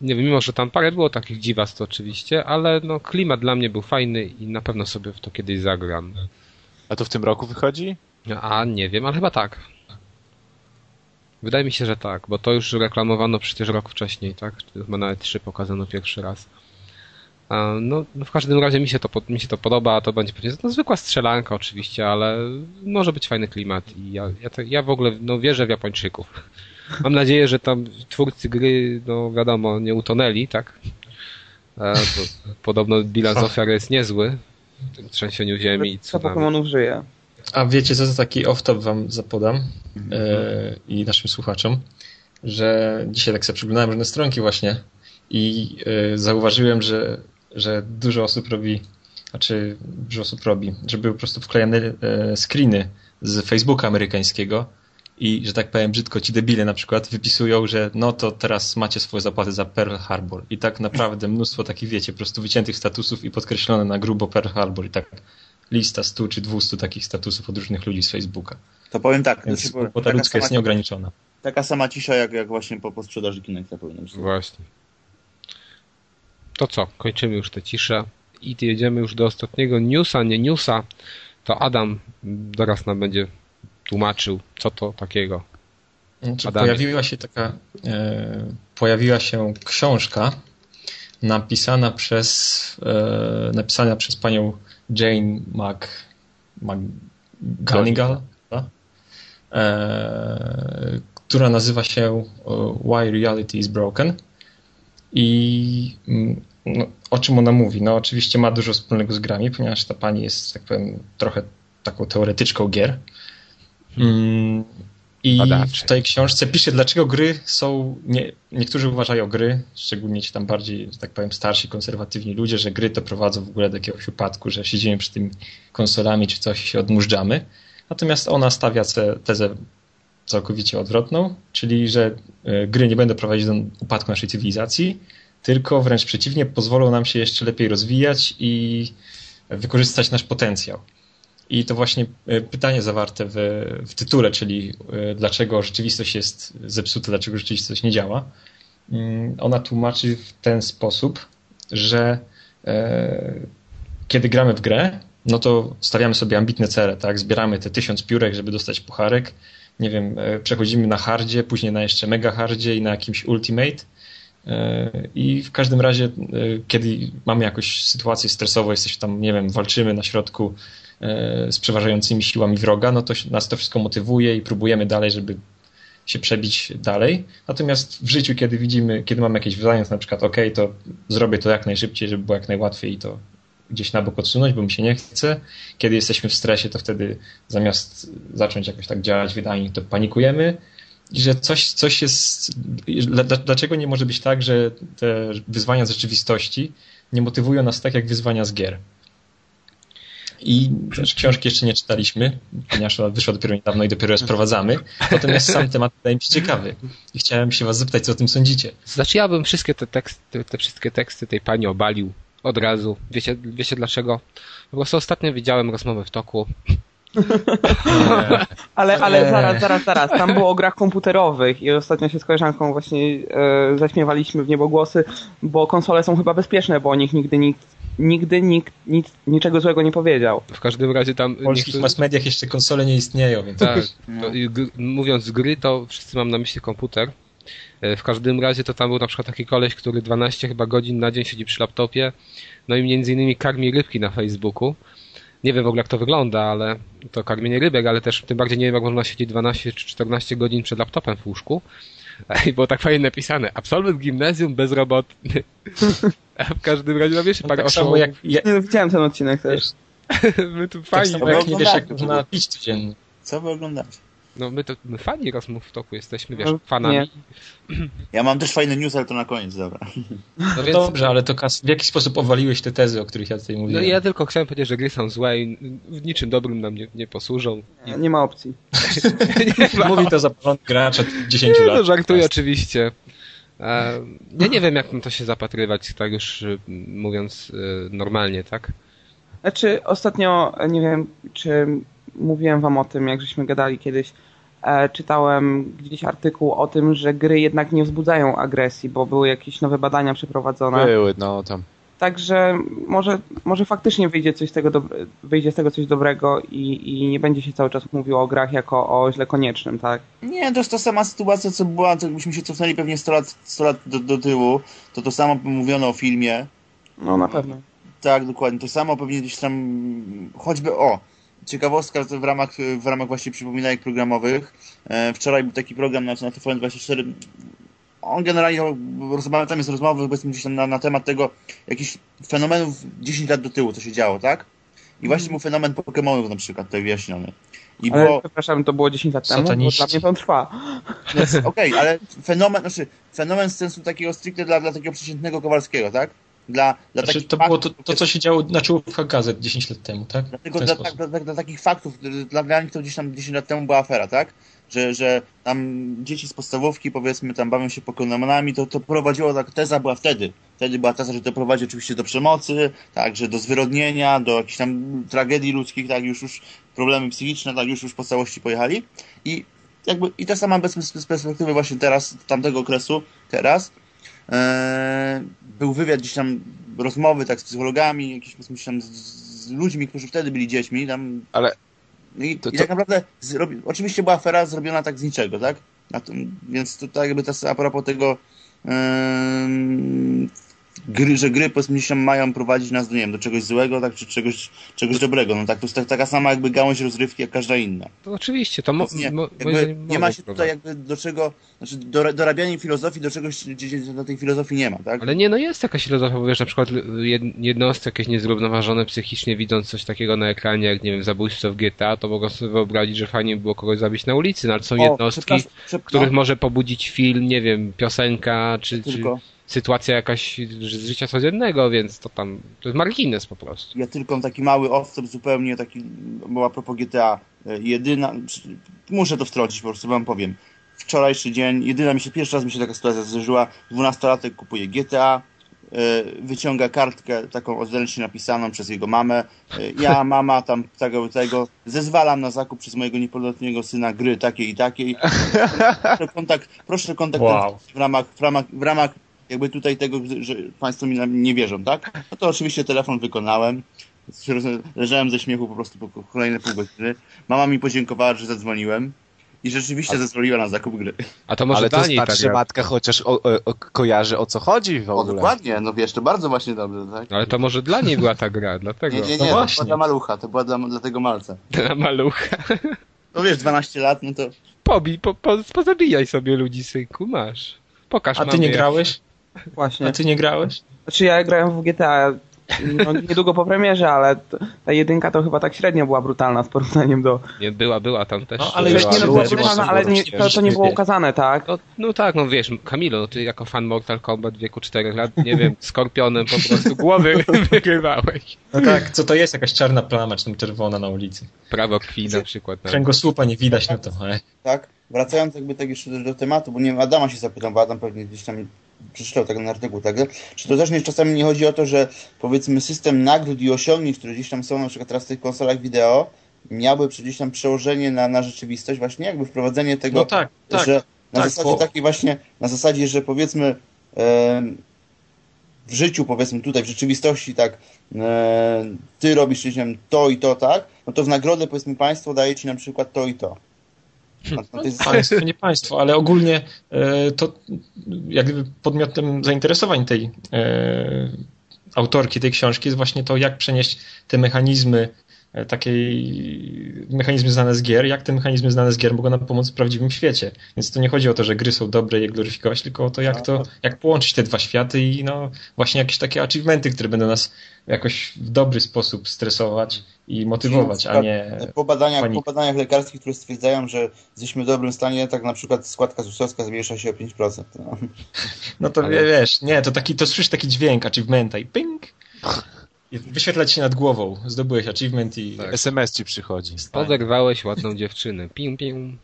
nie wiem, mimo że tam parę było takich dziwactw oczywiście, ale no klimat dla mnie był fajny i na pewno sobie w to kiedyś zagram. A to w tym roku wychodzi? A nie wiem, ale chyba tak. Wydaje mi się, że tak, bo to już reklamowano przecież rok wcześniej, tak? Chyba nawet trzy pokazano pierwszy raz. A, no, no w każdym razie mi się, to, mi się to podoba, to będzie pewnie no, zwykła strzelanka oczywiście, ale może być fajny klimat i ja, ja, to, ja w ogóle no, wierzę w Japończyków. Mam nadzieję, że tam twórcy gry, no wiadomo, nie utonęli, tak? E, podobno bilans ofiar jest niezły w tym trzęsieniu ziemi Co. Pokemonów żyje. A wiecie co, to taki off-top wam zapodam e, i naszym słuchaczom, że dzisiaj tak sobie przeglądałem różne stronki właśnie i e, zauważyłem, że, że dużo osób robi, znaczy dużo osób robi, żeby po prostu wklejane e, screeny z Facebooka amerykańskiego i, że tak powiem brzydko, ci debile na przykład wypisują, że no to teraz macie swoje zapłaty za Pearl Harbor. I tak naprawdę mnóstwo takich, wiecie, po prostu wyciętych statusów i podkreślone na grubo Pearl Harbor i tak lista 100 czy 200 takich statusów od różnych ludzi z Facebooka. To powiem tak, Więc znaczy, powiem, głupota ludzka jest sama, nieograniczona. taka sama cisza jak, jak właśnie po, po sprzedaży Kinecta powinna być. Właśnie. To co, kończymy już tę ciszę i jedziemy już do ostatniego newsa, nie newsa. To Adam teraz nam będzie tłumaczył, co to takiego. Znaczy, pojawiła się taka, e, pojawiła się książka napisana przez, e, napisana przez panią Jane Mc, McGonigal, e, która nazywa się e, Why Reality is Broken. I mm, no, o czym ona mówi? No oczywiście ma dużo wspólnego z grami, ponieważ ta pani jest, tak powiem, trochę taką teoretyczką gier. Mm, I w tej książce pisze, dlaczego gry są. Nie, niektórzy uważają gry, szczególnie ci tam bardziej, że tak powiem, starsi, konserwatywni ludzie, że gry to prowadzą w ogóle do jakiegoś upadku, że siedzimy przy tymi konsolami czy coś się odmurzamy. Natomiast ona stawia tezę całkowicie odwrotną, czyli że e, gry nie będą prowadzić do upadku naszej cywilizacji, tylko wręcz przeciwnie, pozwolą nam się jeszcze lepiej rozwijać i wykorzystać nasz potencjał. I to właśnie e, pytanie zawarte w, w tytule, czyli e, dlaczego rzeczywistość jest zepsuta, dlaczego rzeczywistość nie działa. Mm, ona tłumaczy w ten sposób, że e, kiedy gramy w grę, no to stawiamy sobie ambitne cele, tak? Zbieramy te tysiąc piórek, żeby dostać pucharek. Nie wiem, przechodzimy na hardzie, później na jeszcze mega hardzie i na jakimś ultimate. I w każdym razie, kiedy mamy jakąś sytuację stresową, jesteśmy tam, nie wiem, walczymy na środku E, z przeważającymi siłami wroga, no to nas to wszystko motywuje i próbujemy dalej, żeby się przebić dalej. Natomiast w życiu, kiedy widzimy, kiedy mamy jakieś wyzwanie, na przykład ok, to zrobię to jak najszybciej, żeby było jak najłatwiej i to gdzieś na bok odsunąć, bo mi się nie chce. Kiedy jesteśmy w stresie, to wtedy zamiast zacząć jakoś tak działać wydajnie, to panikujemy że coś, coś jest... Dlaczego nie może być tak, że te wyzwania z rzeczywistości nie motywują nas tak jak wyzwania z gier? I też książki jeszcze nie czytaliśmy, ponieważ ona wyszła dopiero niedawno i dopiero je sprowadzamy. Natomiast sam temat wydaje mi się ciekawy. I chciałem się was zapytać, co o tym sądzicie. Znaczy ja bym wszystkie te teksty, te wszystkie teksty tej pani obalił od razu. Wiecie, wiecie dlaczego? Po prostu ostatnio widziałem rozmowę w toku. Ale, ale zaraz, zaraz, zaraz. Tam było o grach komputerowych i ostatnio się z koleżanką właśnie e, zaśmiewaliśmy w niebogłosy, bo konsole są chyba bezpieczne, bo o nich nigdy nikt nigdy nikt nic, niczego złego nie powiedział. W każdym razie tam... W polskich niektórzy... mass mediach jeszcze konsole nie istnieją, więc... Tak, to, mówiąc gry, to wszyscy mam na myśli komputer. E, w każdym razie to tam był na przykład taki koleś, który 12 chyba godzin na dzień siedzi przy laptopie, no i między innymi karmi rybki na Facebooku. Nie wiem w ogóle jak to wygląda, ale to karmienie rybek, ale też tym bardziej nie wiem jak można siedzieć 12 czy 14 godzin przed laptopem w łóżku. I było tak fajnie napisane. Absolwent gimnazjum bezrobotny. A w każdym razie, no wiesz, no, parę tak samo jak... Ja... Widziałem ten odcinek też. My tu fajnie... Tak samo jak nie wiesz, jak można pić codziennie. Co wy oglądacie? No my to my fani rozmów w toku jesteśmy, wiesz, no, fanami. Nie. Ja mam też fajny news, ale to na koniec, dobra. No, no więc... Dobrze, ale to w jaki sposób obwaliłeś te tezy, o których ja tutaj mówiłem? No ja tylko chciałem powiedzieć, że gry są złe i w niczym dobrym nam nie, nie posłużą. Nie, nie ma opcji. Mówi to za porządek gracz od 10 nie, lat. No żartuję oczywiście. Ja nie wiem, jak na to się zapatrywać, tak już y, mówiąc y, normalnie, tak? Znaczy, ostatnio, nie wiem, czy mówiłem wam o tym, jak żeśmy gadali kiedyś, czytałem gdzieś artykuł o tym, że gry jednak nie wzbudzają agresji, bo były jakieś nowe badania przeprowadzone. Były, no tam. Także może, może faktycznie wyjdzie, coś z tego do, wyjdzie z tego coś dobrego i, i nie będzie się cały czas mówiło o grach jako o źle koniecznym, tak? Nie, to jest ta sama sytuacja, co była, to jakbyśmy się cofnęli pewnie 100 lat, 100 lat do, do tyłu, to to samo mówiono o filmie. No na pewno. Tak, dokładnie. To samo pewnie gdzieś tam, choćby o, ciekawostka w ramach, w ramach właśnie przypominanek programowych. E, wczoraj był taki program na, na TVN24. On generalnie, tam jest rozmowy powiedzmy gdzieś na, na temat tego jakichś fenomenów 10 lat do tyłu, co się działo, tak? I właśnie mm. był fenomen Pokémonów na przykład tutaj wyjaśniony. I ale, było... Przepraszam, to było 10 lat temu, bo dla mnie to trwa. No, Okej, okay, ale fenomen, znaczy fenomen z sensu takiego stricte dla, dla takiego przeciętnego Kowalskiego, tak? Dla, dla znaczy, to było to, to, co się działo na czołówkach gazet 10 lat temu, tak? Dlatego dla, dla, dla, dla, takich faktów, dla, dla nich to gdzieś tam 10 lat temu była afera, tak? Że, że tam dzieci z podstawówki, powiedzmy, tam bawią się pokonanami, to, to prowadziło, tak, teza była wtedy. Wtedy była teza, że to prowadzi oczywiście do przemocy, tak, że do zwyrodnienia, do jakichś tam tragedii ludzkich, tak, już już problemy psychiczne, tak, już już po całości pojechali. I jakby, i ta sama bez, z perspektywy właśnie teraz, tamtego okresu, teraz, był wywiad gdzieś tam, rozmowy tak z psychologami, jakieś gdzieś tam z, z, ludźmi, którzy wtedy byli dziećmi. Tam, Ale i, to, to... i tak naprawdę zrobi... oczywiście była afera zrobiona tak z niczego, tak? Tym, więc to tak jakby ta, a propos tego gry, że gry tam mają prowadzić nas do, nie wiem, do czegoś złego, tak, czy czegoś, czegoś dobrego. No tak, to jest tak, taka sama jakby gałąź rozrywki jak każda inna. To oczywiście, to mo, Więc nie, mo, jakby nie ma się tutaj jakby do czego, znaczy do, dorabianie filozofii do czegoś, gdzie, do tej filozofii nie ma, tak? Ale nie, no jest jakaś filozofia, bo wiesz, na przykład jed- jednostki jakieś niezrównoważone psychicznie widząc coś takiego na ekranie, jak nie wiem, zabójstwo w GTA, to mogą sobie wyobrazić, że fajnie by było kogoś zabić na ulicy, no ale są O, jednostki, przep- których no, może pobudzić film, nie wiem, piosenka, czy, czy tylko, sytuacja jakaś z życia codziennego, więc to tam, to jest margines po prostu. ja tylko taki mały off zupełnie taki, bo a propos GTA, e, jedyna, muszę to wtrącić, po prostu wam powiem. Wczorajszy dzień, jedyna mi się, pierwszy raz mi się taka sytuacja zdarzyła, dwunastolatek kupuje GTA, e, wyciąga kartkę taką odręcznie napisaną przez jego mamę. E, Ja, mama, tam tego, tego, zezwalam na zakup przez mojego niepełnoletniego syna gry takiej i takiej. Proszę kontakt, proszę kontakt Wow. w ramach, w ramach, w ramach jakby tutaj tego, że państwo mi nie wierzą, tak? No to oczywiście telefon wykonałem. Leżałem ze śmiechu po prostu po kolejne pół godziny. Mama mi podziękowała, że zadzwoniłem. I rzeczywiście zezwoliła na zakup gry. A to może Ale to dla niej znaczy, tak matka chociaż o, o, o, kojarzy o co chodzi w O, ogóle. dokładnie, no wiesz, to bardzo właśnie dobrze, tak? Ale to może dla niej była ta gra, dlatego. Nie, nie, No nie, to właśnie. była dla malucha, to była dla, dla tego malca. Dla malucha. No wiesz, 12 lat, no to... Pobij, po, po, pozabijaj sobie ludzi, synku, masz. Pokaż A ty mamie, nie grałeś? Właśnie. A ty nie grałeś? Znaczy ja grałem w GTA no, niedługo po premierze, ale ta jedynka to chyba tak średnio była brutalna w porównaniu do... Nie, była, była tam też. No, ale była, nie no, była brutalna, ale nie, to, to nie było ukazane, tak? No, no tak, no wiesz, Kamilo, no ty jako fan Mortal Kombat w wieku 4 lat, nie wiem, skorpionem po prostu głowy wygrywałeś. No tak, co to jest jakaś czarna plama, czy tam czerwona na ulicy. Prawo krwi na przykład. No. Kręgosłupa nie widać, no to e. tak? Wracając jakby tak jeszcze do, do tematu, bo nie wiem, Adama się zapytam, bo Adam pewnie gdzieś tam przeczytał ten artykuł, tak? Czy to też nie, czasami nie chodzi o to, że powiedzmy system nagród i osiągnięć, które gdzieś tam są na przykład teraz w tych konsolach wideo, miałby gdzieś tam przełożenie na, na rzeczywistość, właśnie jakby wprowadzenie tego, No tak, tak. że na tak, zasadzie bo- takiej właśnie, na zasadzie, że powiedzmy em, w życiu, powiedzmy tutaj, w rzeczywistości, tak, e, ty robisz gdzieś tam to i to, tak, no to w nagrodę, powiedzmy, państwo daje ci na przykład to i to. Na, na tej zasadzie. Państwo, nie państwo, ale ogólnie e, to jak gdyby podmiotem zainteresowań tej e, autorki tej książki jest właśnie to, jak przenieść te mechanizmy takiej mechanizmy znane z gier, jak te mechanizmy znane z gier mogą nam pomóc w prawdziwym świecie. Więc to nie chodzi o to, że gry są dobre i je gloryfikować, tylko o to, jak to, jak połączyć te dwa światy i no właśnie jakieś takie achievementy, które będą nas jakoś w dobry sposób stresować i motywować, a nie Po badaniach, po badaniach lekarskich, które stwierdzają, że jesteśmy w dobrym stanie, tak na przykład składka ZUS-owska zmniejsza się o 5%. No. No to Ale- wiesz, nie, to taki, to słyszysz taki dźwięk achievementa i ping! I wyświetla ci się nad głową. Zdobyłeś achievement i... Tak. SMS ci przychodzi. Poderwałeś ładną dziewczynę. Pim, pim.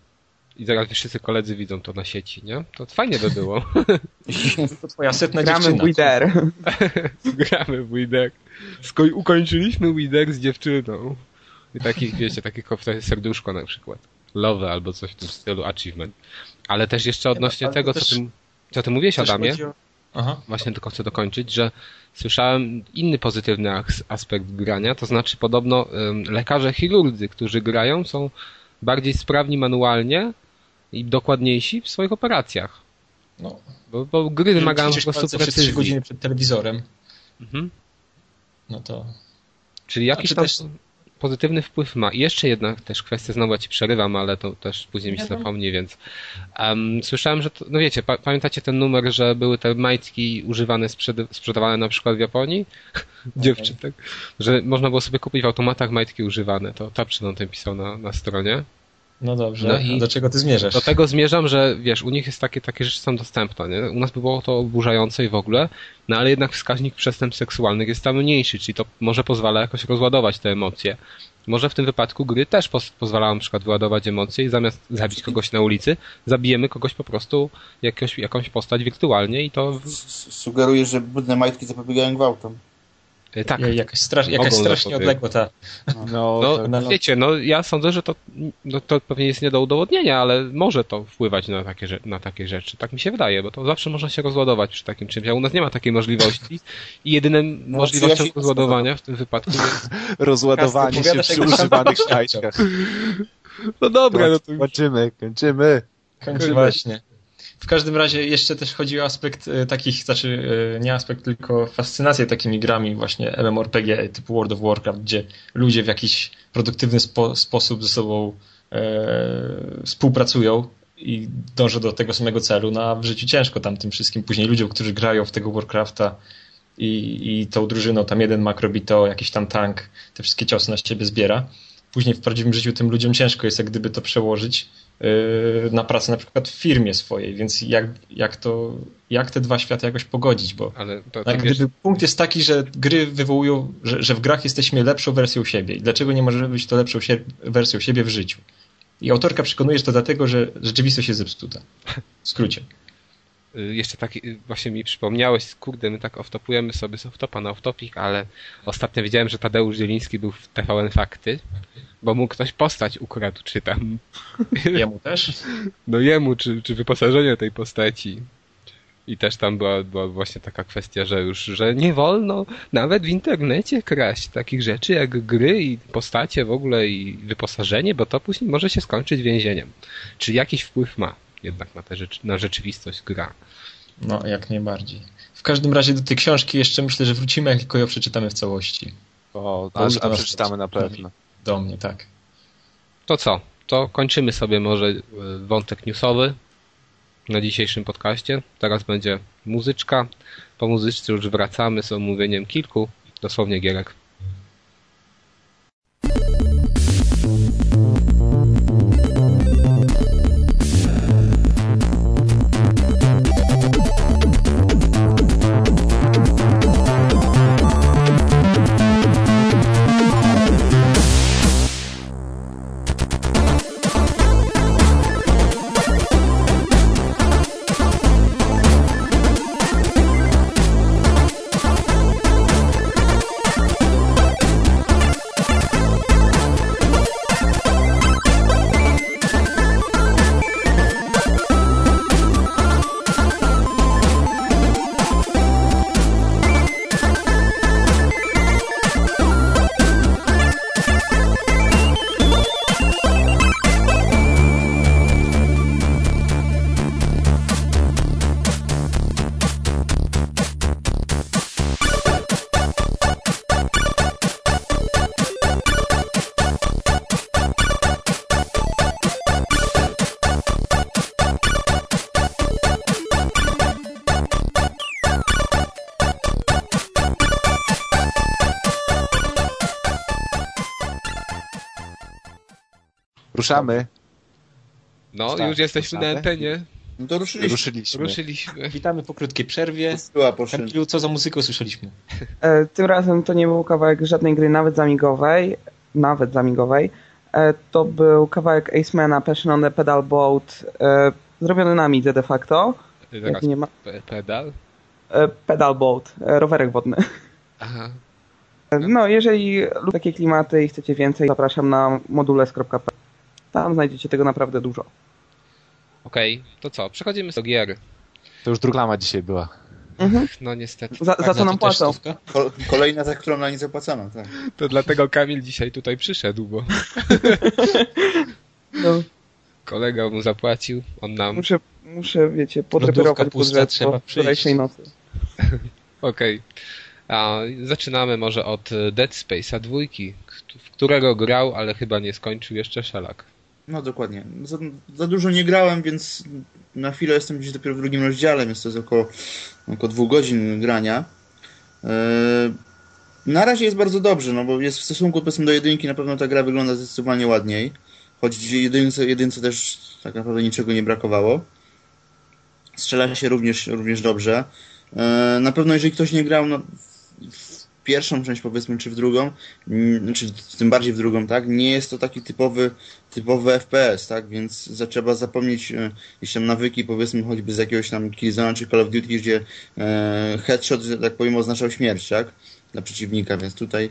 I zaraz wszyscy koledzy widzą to na sieci, nie? To fajnie by było. To twoja setna Gramy dziewczyna. Wither. Gramy w Widek. Sko- ukończyliśmy Widek z dziewczyną. I takich, wiecie, takich serduszko na przykład. Love albo coś w tym stylu, achievement. Ale też jeszcze odnośnie tego, też- co ty, co ty mówiłeś, Adamie, o- Aha. właśnie tylko chcę dokończyć, że słyszałem inny pozytywny as- aspekt grania, to znaczy podobno lekarze chirurdzy, którzy grają, są bardziej sprawni manualnie i dokładniejsi w swoich operacjach. No. Bo, bo gry wymagają po prostu palce przez 3 precyzji. godziny przed telewizorem. Mhm. No to... Czyli jakiś Znaczy tam też- pozytywny wpływ ma. I jeszcze jedna też kwestia, znowu ci przerywam, ale to też później mi się zapomni, więc um, słyszałem, że, to, no wiecie, pa, pamiętacie ten numer, że były te majtki używane, sprzed, sprzedawane na przykład w Japonii? Dziewczyn, tak? Że można było sobie kupić w automatach majtki używane. To Tapczyn o tym pisał na, na stronie. No dobrze, No i- do czego ty zmierzasz? Do tego zmierzam, że wiesz, u nich jest takie, takie rzeczy są dostępne, nie? U nas by było to oburzające i w ogóle, no ale jednak wskaźnik przestępstw seksualnych jest tam mniejszy, czyli to może pozwala jakoś rozładować te emocje. Może w tym wypadku gry też pos- pozwalają na przykład wyładować emocje i zamiast zabić kogoś na ulicy, zabijemy kogoś po prostu, jakąś, jakąś postać wirtualnie i to... w- S- Sugeruję, że brudne majtki zapobiegają gwałtom. E, Tak, Jej, jakaś, strasz, jakaś strasznie odległa ta... No, No, no. wiecie, no ja sądzę, że to, no, to pewnie jest nie do udowodnienia, ale może to wpływać na takie, na takie rzeczy. Tak mi się wydaje, bo to zawsze można się rozładować przy takim czymś, a u nas nie ma takiej możliwości i jedynym możliwością ja się- rozładowania w tym wypadku jest... rozładowanie się przy używanych śniadkach. No dobra, no to Kończymy, kończymy. kończy właśnie. W każdym razie jeszcze też chodzi o aspekt e, takich, znaczy e, nie aspekt, tylko fascynację takimi grami właśnie MMORPG typu World of Warcraft, gdzie ludzie w jakiś produktywny spo, sposób ze sobą e, współpracują i dążą do tego samego celu, no a w życiu ciężko tam tym wszystkim. Później ludziom, którzy grają w tego Warcrafta i, i tą drużyną, tam jeden makrobito, jakiś tam tank, te wszystkie ciosy na siebie zbiera. Później w prawdziwym życiu tym ludziom ciężko jest jak gdyby to przełożyć na pracę na przykład w firmie swojej, więc jak, jak to, jak te dwa światy jakoś pogodzić, bo Ale to, to jak wiesz, gdyby punkt jest taki, że gry wywołują, że, że w grach jesteśmy lepszą wersją siebie i dlaczego nie możemy być to lepszą sie wersją siebie w życiu. I autorka przekonuje, że to dlatego, że rzeczywistość jest zepsuta. W skrócie. Y, jeszcze taki, y, właśnie mi przypomniałeś, kurde, my tak oftopujemy sobie z oftopa na oftopik, ale ostatnio wiedziałem, że Tadeusz Zieliński był w TVN Fakty, bo mu ktoś postać ukradł, czy tam, Jemu też. no jemu, czy, czy wyposażenie tej postaci. I też tam była, była właśnie taka kwestia, że już, że nie wolno nawet w internecie kraść takich rzeczy jak gry i postacie w ogóle i wyposażenie, bo to później może się skończyć więzieniem. Czy jakiś wpływ ma jednak na, tę rzecz, na rzeczywistość gra? No, jak najbardziej. W każdym razie do tej książki jeszcze myślę, że wrócimy, jak tylko ją przeczytamy w całości. O, to a nas- przeczytamy na pewno. Do mnie, tak. To co? To kończymy sobie może e, wątek newsowy na dzisiejszym podcaście. Teraz będzie muzyczka. Po muzyczce już wracamy z omówieniem kilku dosłownie gierek. Ruszamy. No, Tak, już jesteśmy na antenie. No to ruszyliśmy. Ruszyliśmy. Ruszyliśmy. Witamy po krótkiej przerwie. Co za muzykę usłyszeliśmy? E, Tym razem to nie był kawałek żadnej gry, nawet zamigowej, nawet zamigowej. E, To był kawałek Acemana Passion on the Pedal Boat, e, zrobiony na de facto. Teraz Jak nie ma, pe- pedal. e, pedal Boat, e, rowerek wodny. Aha. E, No, jeżeli lubicie takie klimaty i chcecie więcej, zapraszam na modules.pl. Tam znajdziecie tego naprawdę dużo. Okej, to co? Przechodzimy do gier. To już druklama dzisiaj była. No niestety. Za, za co nam płacą? Ko- Kolejna, za którą na nie zapłacono, tak. To dlatego Kamil dzisiaj tutaj przyszedł, bo No, kolega mu zapłacił. On nam. muszę, muszę, wiecie, podreperować budżet trzeba po wczorajszej nocy. Okej. A zaczynamy może od e, Dead Space'a dwójki, w którego grał, ale chyba nie skończył jeszcze Szelak. No dokładnie. Za, za dużo nie grałem, więc na chwilę jestem gdzieś dopiero w drugim rozdziale, więc to jest około, około dwóch godzin grania. Eee, na razie jest bardzo dobrze, no bo jest w stosunku powiedzmy do jedynki na pewno ta gra wygląda zdecydowanie ładniej. Choć jedynce, jedynce też tak naprawdę niczego nie brakowało. Strzela się również, również dobrze. Eee, na pewno jeżeli ktoś nie grał no, pierwszą część powiedzmy, czy w drugą, czy tym bardziej w drugą, tak, nie jest to taki typowy typowy FPS, tak, więc za, trzeba zapomnieć e, jakieś tam nawyki, powiedzmy choćby z jakiegoś tam Killzona czy Call of Duty, gdzie e, headshot, że tak powiem, oznaczał śmierć, tak, dla przeciwnika, więc tutaj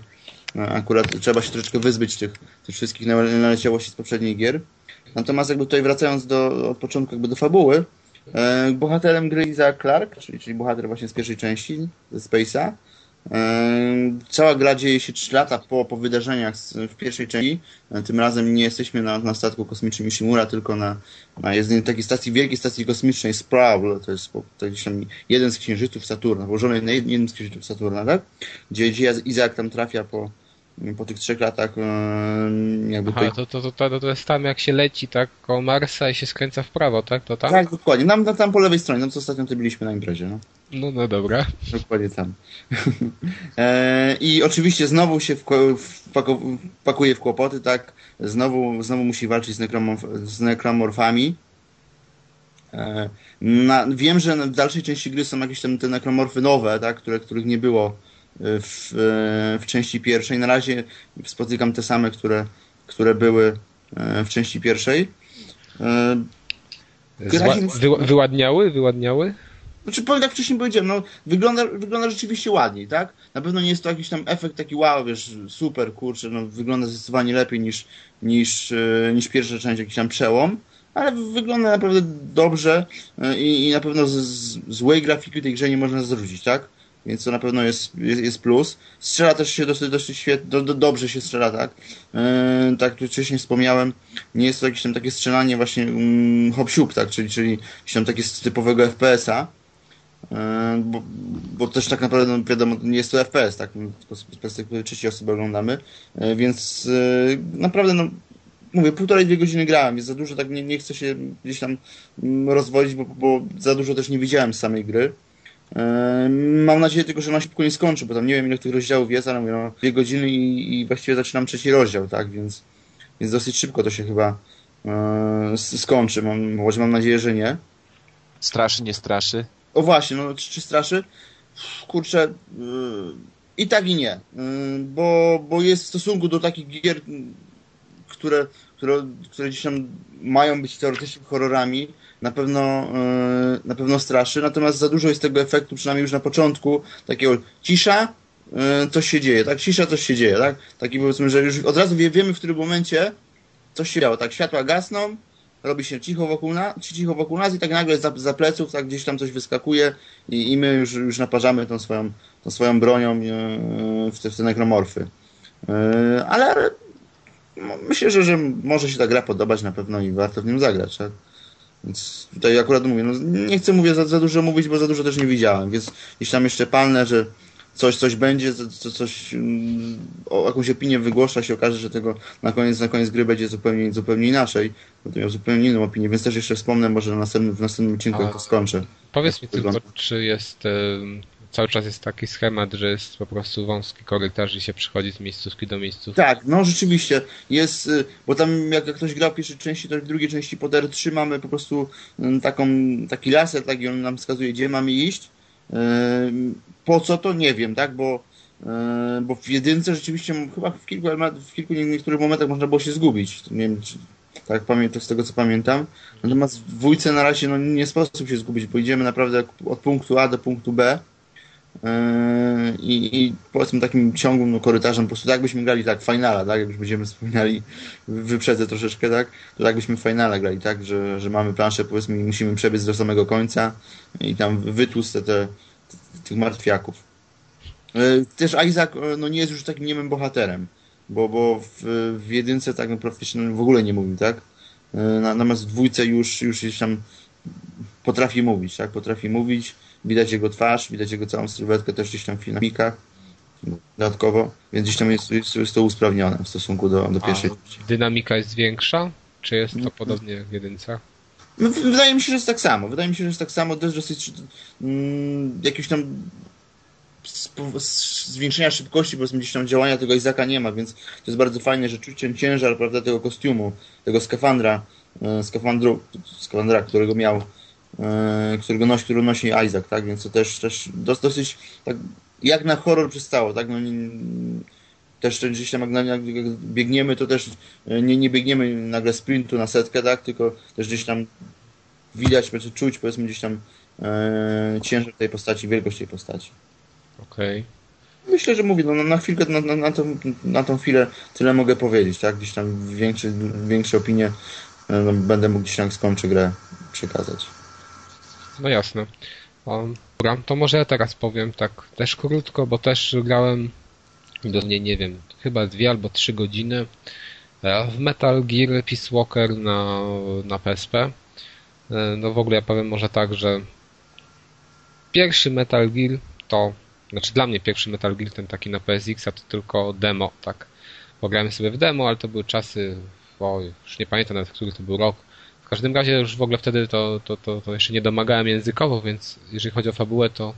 e, akurat trzeba się troszeczkę wyzbyć tych, tych wszystkich nale- naleciałości z poprzednich gier. Natomiast jakby tutaj wracając do, od początku jakby do fabuły, e, bohaterem gry Isaac Clark, czyli, czyli bohater właśnie z pierwszej części, ze Space'a, Cała gra dzieje się 3 lata po, po wydarzeniach w pierwszej części. Tym razem nie jesteśmy na, na statku kosmicznym Ishimura, tylko na, na takiej stacji, wielkiej stacji kosmicznej Sproul. To jest, to jest jeden z księżyców Saturna, położony na jednym z księżyców Saturna, tak? Gdzie, gdzie Izak tam trafia po, po tych trzech latach jakby Aha, to, to, to, to, jest tam jak się leci tak koło Marsa i się skręca w prawo, tak? To tam? Tak, dokładnie. Tam, tam po lewej stronie, tam co ostatnio ty byliśmy na imprezie. No, no, no dobra. Dokładnie tam. e, I oczywiście znowu się wpakuje w kłopoty, tak? Znowu, znowu musi walczyć z, nekromorf z nekromorfami. E, na, wiem, że w dalszej części gry są jakieś tam te nekromorfy nowe, tak? Które, których nie było w, w części pierwszej. Na razie spotykam te same, które, które były e, w części pierwszej. E, Zła, wy, wyładniały? Wyładniały? Znaczy, powiem tak wcześniej powiedziałem, no, wygląda, wygląda rzeczywiście ładniej, tak? Na pewno nie jest to jakiś tam efekt taki wow, wiesz, super, kurczę, no, wygląda zdecydowanie lepiej niż, niż, e, niż pierwsza część, jakiś tam przełom, ale wygląda naprawdę dobrze i, i na pewno z, z złej grafiki tej grze nie można zwrócić, tak? Więc to na pewno jest, jest, jest plus. Strzela też się dosyć, dosyć świetnie, do, do, dobrze się strzela, tak? Yy, tak jak wcześniej wspomniałem, nie jest to jakieś tam takie strzelanie właśnie um, hop tak? Czyli, czyli jakieś tam takie z typowego FPS-a, yy, bo, bo też tak naprawdę, no, wiadomo, nie jest to FPS, tak? Tylko z perspektywy trzeciej osoby oglądamy, yy, więc yy, naprawdę, no, mówię, półtorej, dwie godziny grałem, więc za dużo tak nie, nie chcę się gdzieś tam mm, rozwodzić, bo, bo za dużo też nie widziałem samej gry. Mam nadzieję tylko, że ona szybko nie skończy, bo tam nie wiem ile tych rozdziałów jest, ale mówię, no, dwie godziny i, i właściwie zaczynam trzeci rozdział, tak, więc, więc dosyć szybko to się chyba e, skończy. Mam, może mam nadzieję, że nie. Straszy, nie straszy? O właśnie, no czy, czy straszy? Kurczę, yy, i tak i nie, yy, bo, bo jest w stosunku do takich gier, które, które, które gdzieś tam mają być teoretycznie horrorami, na pewno, e, na pewno straszy, natomiast za dużo jest tego efektu, przynajmniej już na początku, takiego cisza, e, coś się dzieje, tak? Cisza, coś się dzieje, tak? Taki powiedzmy, że już od razu wiemy, w którym momencie coś się działo, tak? Światła gasną, robi się cicho wokół, na, cicho wokół nas i tak nagle za, za pleców tak gdzieś tam coś wyskakuje i, i my już, już naparzamy tą swoją, tą swoją bronią e, w te, w te nekromorfy. Ale myślę, że, że może się ta gra podobać na pewno i warto w nią zagrać, tak? Więc tutaj akurat mówię, no nie chcę mówię za, za dużo mówić, bo za dużo też nie widziałem, więc jeśli tam jeszcze palne, że coś, coś będzie, co, coś, mm, o jakąś opinię wygłosza, się okaże, że tego na koniec, na koniec gry będzie zupełnie, zupełnie inaczej, będę miał zupełnie inną opinię, więc też jeszcze wspomnę, może na następnym, w następnym odcinku to skończę. Powiedz mi tylko, czy jest cały czas jest taki schemat, że jest po prostu wąski korytarz i się przechodzi z miejscówki do miejscówki. Tak, no rzeczywiście jest, y, bo tam jak ktoś gra w pierwszej części, to w drugiej części pod R3 mamy po prostu y, taką, taki laser, i on nam wskazuje, gdzie mamy iść. Y, po co to nie wiem, tak, bo bo w jedynce rzeczywiście chyba w kilku, w kilku niektórych momentach można było się zgubić. Nie wiem, czy, tak pamiętam z tego co pamiętam. Natomiast w dwójce na razie no, nie sposób się zgubić, bo idziemy naprawdę od punktu A do punktu B I, i powiedzmy takim ciągłym no, korytarzem, po prostu tak byśmy grali tak finala, tak, jak już będziemy wspominali, wyprzedzę troszeczkę, tak, to tak byśmy finala grali, tak, że, że mamy planszę, powiedzmy i musimy przebiec do samego końca i tam wytłuc te, te, tych martwiaków. Yy, też Isaac no, nie jest już takim niemym bohaterem, bo, bo w, w jedynce tak praktycznie w ogóle nie mówił, tak, yy, natomiast w dwójce już, już tam potrafi mówić, tak, potrafi mówić, Widać jego twarz, widać jego całą sylwetkę też gdzieś tam w filmikach dodatkowo, więc gdzieś tam jest, jest, jest to usprawnione w stosunku do, do pierwszej. A dynamika jest większa? Czy jest to podobnie jak w jedynce? No, wydaje mi się, że jest tak samo. Wydaje mi się, że jest tak samo. Też dosyć mm, jakieś tam zwiększenia szybkości, powiedzmy gdzieś tam działania tego Izaka nie ma, więc to jest bardzo fajne, że czuć ten ciężar, prawda, tego kostiumu, tego skafandra, e, skafandru, skafandra, którego miał którego nosi, który nosi Isaac, tak? Więc to też, też dosyć tak, jak na horror przystało, tak? No, nie, też gdzieś tam jak, jak, biegniemy, to też e, nie, nie biegniemy nagle sprintu na setkę, tak? Tylko też gdzieś tam widać, czuć powiedzmy gdzieś tam e, ciężar tej postaci, wielkość tej postaci. Okej. Okay. Myślę, że mówię, no, na chwilkę, na, na, na, tą, na tą chwilę tyle mogę powiedzieć, tak? Gdzieś tam większe, większe opinie e, no, będę mógł gdzieś tam skończy grę przekazać. No jasne. Dobra, to może ja teraz powiem tak też krótko, bo też grałem dosłownie, nie wiem, chyba dwie albo trzy godziny e, w Metal Gear Peace Walker na, na PSP. E, No w ogóle ja powiem może tak, że pierwszy Metal Gear to, znaczy dla mnie pierwszy Metal Gear ten taki na PSX, a to tylko demo, tak. Pograłem sobie w demo, ale to były czasy, o, już nie pamiętam nawet, który to był rok. Każdym razie już w ogóle wtedy to, to, to, to jeszcze nie domagałem językowo, więc jeżeli chodzi o fabułę, to,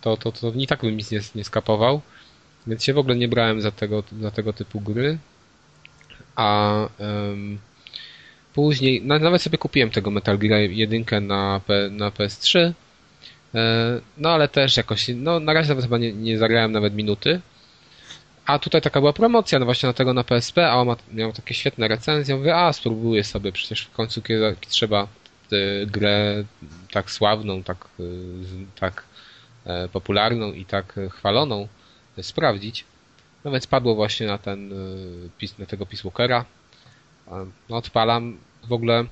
to, to, to i tak bym nic nie, nie skapował. Więc się w ogóle nie brałem za tego, za tego typu gry. A em, później, na- nawet sobie kupiłem tego Metal Gear 1 na, P, na PS3. E, No ale też jakoś, no na razie nawet chyba nie, nie zagrałem nawet minuty. A tutaj taka była promocja no właśnie na tego na PSP, a on ma, miał takie świetne recenzje. Mówię, a spróbuję sobie, przecież w końcu kiedy trzeba tę grę tak sławną, tak, y, tak e, popularną i tak chwaloną e, sprawdzić. No więc padło właśnie na ten, y, na tego Peace Walkera. E, No odpalam w ogóle,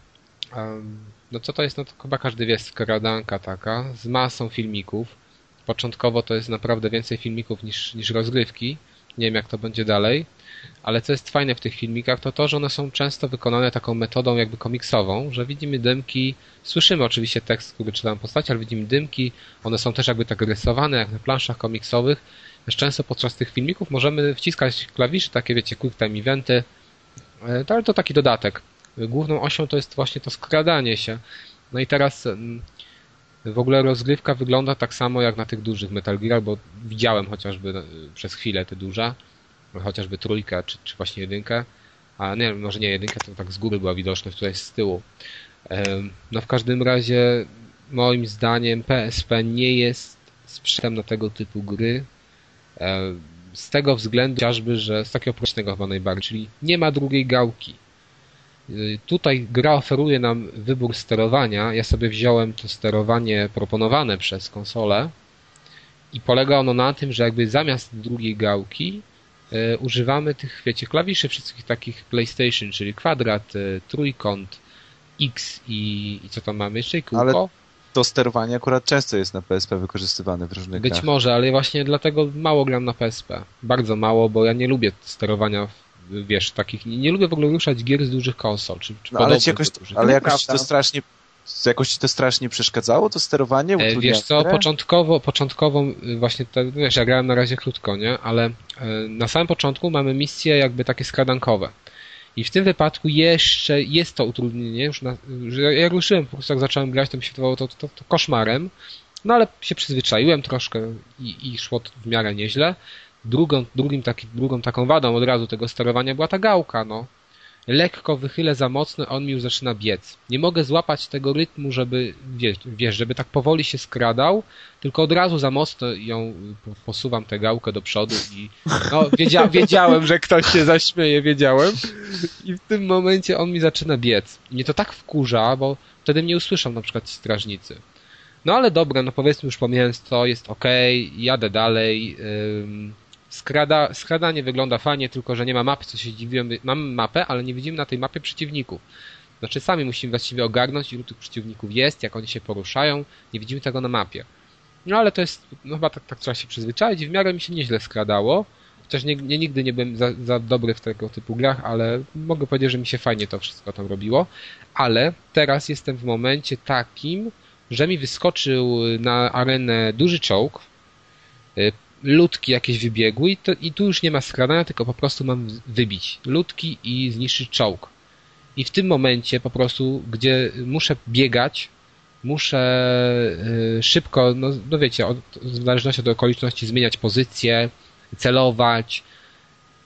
no co to jest, no to chyba każdy wie, skradanka taka, z masą filmików. Początkowo to jest naprawdę więcej filmików niż, niż rozgrywki. Nie wiem jak to będzie dalej. Ale co jest fajne w tych filmikach, to to, że one są często wykonane taką metodą jakby komiksową, że widzimy dymki, słyszymy oczywiście tekst, który czytam postać, ale widzimy dymki, one są też jakby tak rysowane jak na planszach komiksowych. Też często podczas tych filmików możemy wciskać klawisze, takie wiecie, quick time eventy, E, ale to taki dodatek. Główną osią to jest właśnie to skradanie się. No i teraz mm, w ogóle rozgrywka wygląda tak samo jak na tych dużych Metal Gear, bo widziałem chociażby e, przez chwilę te duże, chociażby trójkę czy, czy właśnie jedynkę, a nie, może nie jedynkę, to tak z góry była widoczność, tutaj z tyłu. No w każdym razie moim zdaniem PSP nie jest sprzętem na tego typu gry. Z tego względu chociażby, że z takiego prostego chyba najbardziej, czyli nie ma drugiej gałki. Tutaj gra oferuje nam wybór sterowania. Ja sobie wziąłem to sterowanie proponowane przez konsolę i polega ono na tym, że jakby zamiast drugiej gałki e, używamy tych, wiecie, klawiszy wszystkich takich PlayStation, czyli kwadrat, e, trójkąt, X i, i co tam mamy jeszcze? I kółko? Ale To sterowanie akurat często jest na PSP wykorzystywane w różnych Być grach. może, ale właśnie dlatego mało gram na PSP. Bardzo mało, bo ja nie lubię sterowania, w- wiesz, takich. Nie, nie lubię w ogóle ruszać gier z dużych konsol. Czy, czy No, ale jakoś, ale jakoś ci to strasznie jakoś ci to strasznie przeszkadzało, to sterowanie? E, Wiesz co, początkowo, początkowo y, właśnie, te, wiesz, ja grałem na razie krótko, nie? Ale e, na samym początku mamy misje jakby takie skradankowe. I w tym wypadku jeszcze jest to utrudnienie, już na, że ja- jak ruszyłem, po prostu jak zacząłem grać, to mi się wydawało to, to, to koszmarem. No ale się przyzwyczaiłem troszkę i, i szło to w miarę nieźle. Drugą, drugim taki, drugą taką wadą od razu tego sterowania była ta gałka, no. Lekko wychylę za mocno, a on mi już zaczyna biec. Nie mogę złapać tego rytmu, żeby, wiesz, żeby tak powoli się skradał, tylko od razu za mocno ją po- posuwam tę gałkę do przodu i no, wiedzia, wiedziałem, że ktoś się zaśmieje, wiedziałem. I w tym momencie on mi zaczyna biec. I mnie to tak wkurza, bo wtedy mnie usłyszą na przykład strażnicy. No ale dobra, no powiedzmy już pomijając to, jest okej, jadę dalej. Ym, skrada, skradanie wygląda fajnie, tylko że nie ma mapy, co się dziwiłem. Mamy mapę, ale nie widzimy na tej mapie przeciwników. Znaczy sami musimy właściwie ogarnąć, ilu tych przeciwników jest, jak oni się poruszają. Nie widzimy tego na mapie. No ale to jest, no chyba tak, tak trzeba się przyzwyczaić w miarę mi się nieźle skradało. Chociaż nie, nie, nigdy nie byłem za, za dobry w tego typu grach, ale mogę powiedzieć, że mi się fajnie to wszystko tam robiło. Ale teraz jestem w momencie takim, że mi wyskoczył na arenę duży czołg, y, ludki jakieś wybiegły i, to, i tu już nie ma skradania, tylko po prostu mam wybić ludki i zniszczyć czołg. I w tym momencie po prostu, gdzie muszę biegać, muszę y, szybko, no, no wiecie, od, w zależności od okoliczności zmieniać pozycję, celować,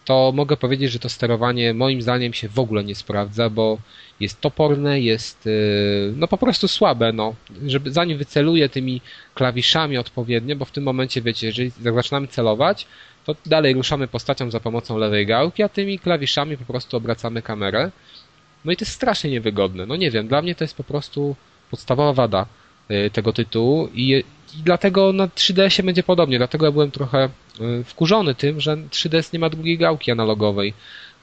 to mogę powiedzieć, że to sterowanie moim zdaniem się w ogóle nie sprawdza, bo jest toporne, jest y, no po prostu słabe, no. Żeby, zanim wyceluję tymi klawiszami odpowiednio, bo w tym momencie, wiecie, jeżeli zaczynamy celować, to dalej ruszamy postacią za pomocą lewej gałki, a tymi klawiszami po prostu obracamy kamerę. No i to jest strasznie niewygodne. No nie wiem, dla mnie to jest po prostu podstawowa wada y, tego tytułu i, i dlatego na 3DS-ie będzie podobnie. Dlatego ja byłem trochę y, wkurzony tym, że 3DS nie ma drugiej gałki analogowej.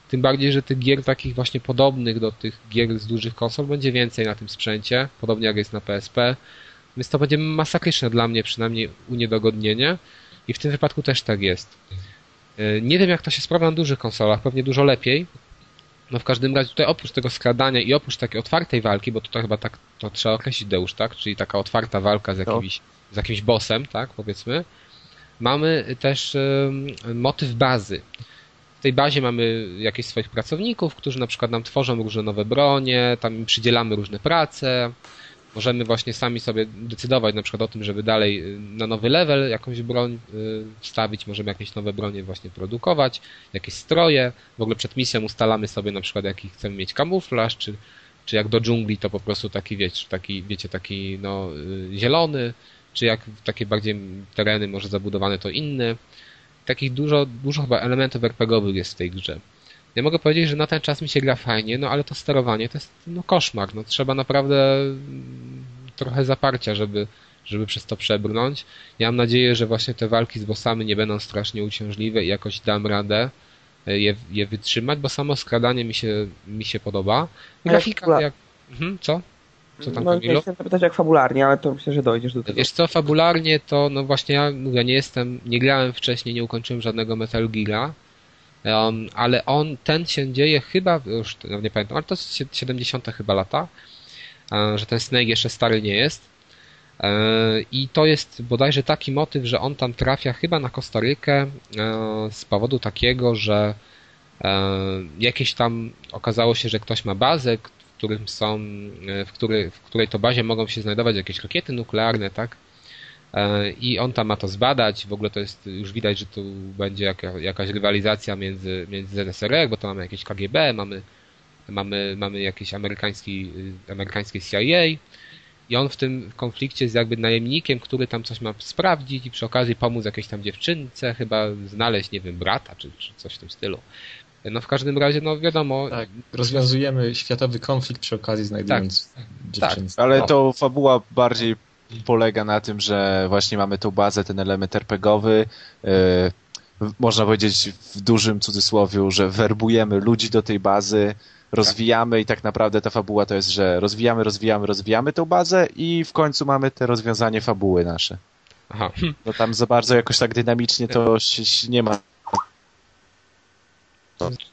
Tym bardziej, że tych gier takich właśnie podobnych do tych gier z dużych konsol będzie więcej na tym sprzęcie, podobnie jak jest na PSP. Więc to będzie masakryczne dla mnie przynajmniej uniedogodnienie i w tym wypadku też tak jest. E, nie wiem jak to się sprawdza na dużych konsolach, pewnie dużo lepiej. No w każdym razie tutaj oprócz tego skradania i oprócz takiej otwartej walki, bo to chyba tak to trzeba określić Deusz, tak? Czyli taka otwarta walka z No. Z jakimś bossem, tak? Powiedzmy. Mamy też motyw bazy. W tej bazie mamy jakichś swoich pracowników, którzy na przykład nam tworzą różne nowe bronie, tam im przydzielamy różne prace. Możemy właśnie sami sobie decydować na przykład o tym, żeby dalej y, na nowy level jakąś broń y, wstawić, możemy jakieś nowe bronie właśnie produkować, jakieś stroje. W ogóle przed misją ustalamy sobie na przykład jaki chcemy mieć kamuflaż, czy, czy jak do dżungli to po prostu taki, wiecie, taki, wiecie, taki no, y, zielony, czy jak takie bardziej tereny może zabudowane to inny. Takich dużo, dużo chyba elementów RPGowych jest w tej grze. Ja mogę powiedzieć, że na ten czas mi się gra fajnie, no ale to sterowanie to jest no, koszmar. No, trzeba naprawdę mm, trochę zaparcia, żeby, żeby przez to przebrnąć. Ja mam nadzieję, że właśnie te walki z bossami nie będą strasznie uciążliwe i jakoś dam radę e, je, je wytrzymać, bo samo skradanie mi się, mi się podoba. Grafika jak... Mhm, co? Co tam no, Kamilu? ja chciałem zapytać jak fabularnie, ale to myślę, że dojdziesz do tego. Wiesz co, fabularnie to, no właśnie ja mówię, nie jestem, nie grałem wcześniej, nie ukończyłem żadnego Metal Geara, um, ale on, ten się dzieje chyba, już nie pamiętam, ale to jest sie- 70 chyba lata, e, że ten Snake jeszcze stary nie jest. E, I to jest bodajże taki motyw, że on tam trafia chyba na Kostarykę e, z powodu takiego, że jakieś tam okazało się, że ktoś ma bazę, którym są, e, w, który, w której to bazie mogą się znajdować jakieś rakiety nuklearne, tak? E, I on tam ma to zbadać. W ogóle to jest, już widać, że tu będzie jaka, jakaś rywalizacja między, między ZSRR, bo to mamy jakieś KGB, mamy, mamy, mamy jakieś amerykański, y, amerykańskie CIA. I on w tym konflikcie jest jakby najemnikiem, który tam coś ma sprawdzić i przy okazji pomóc jakiejś tam dziewczynce, chyba znaleźć, nie wiem, brata czy, czy coś w tym stylu. No w każdym razie, no wiadomo, Tak, rozwiązujemy światowy konflikt przy okazji znajdując dziewczynstwo. Ale No. to fabuła bardziej polega na tym, że właśnie mamy tą bazę, ten element RPGowy. Yy, można powiedzieć w dużym cudzysłowiu, że werbujemy ludzi do tej bazy, rozwijamy i tak naprawdę ta fabuła to jest, że rozwijamy, rozwijamy, rozwijamy tą bazę i w końcu mamy te rozwiązanie fabuły nasze. aha, No tam za bardzo jakoś tak dynamicznie to się, się nie ma.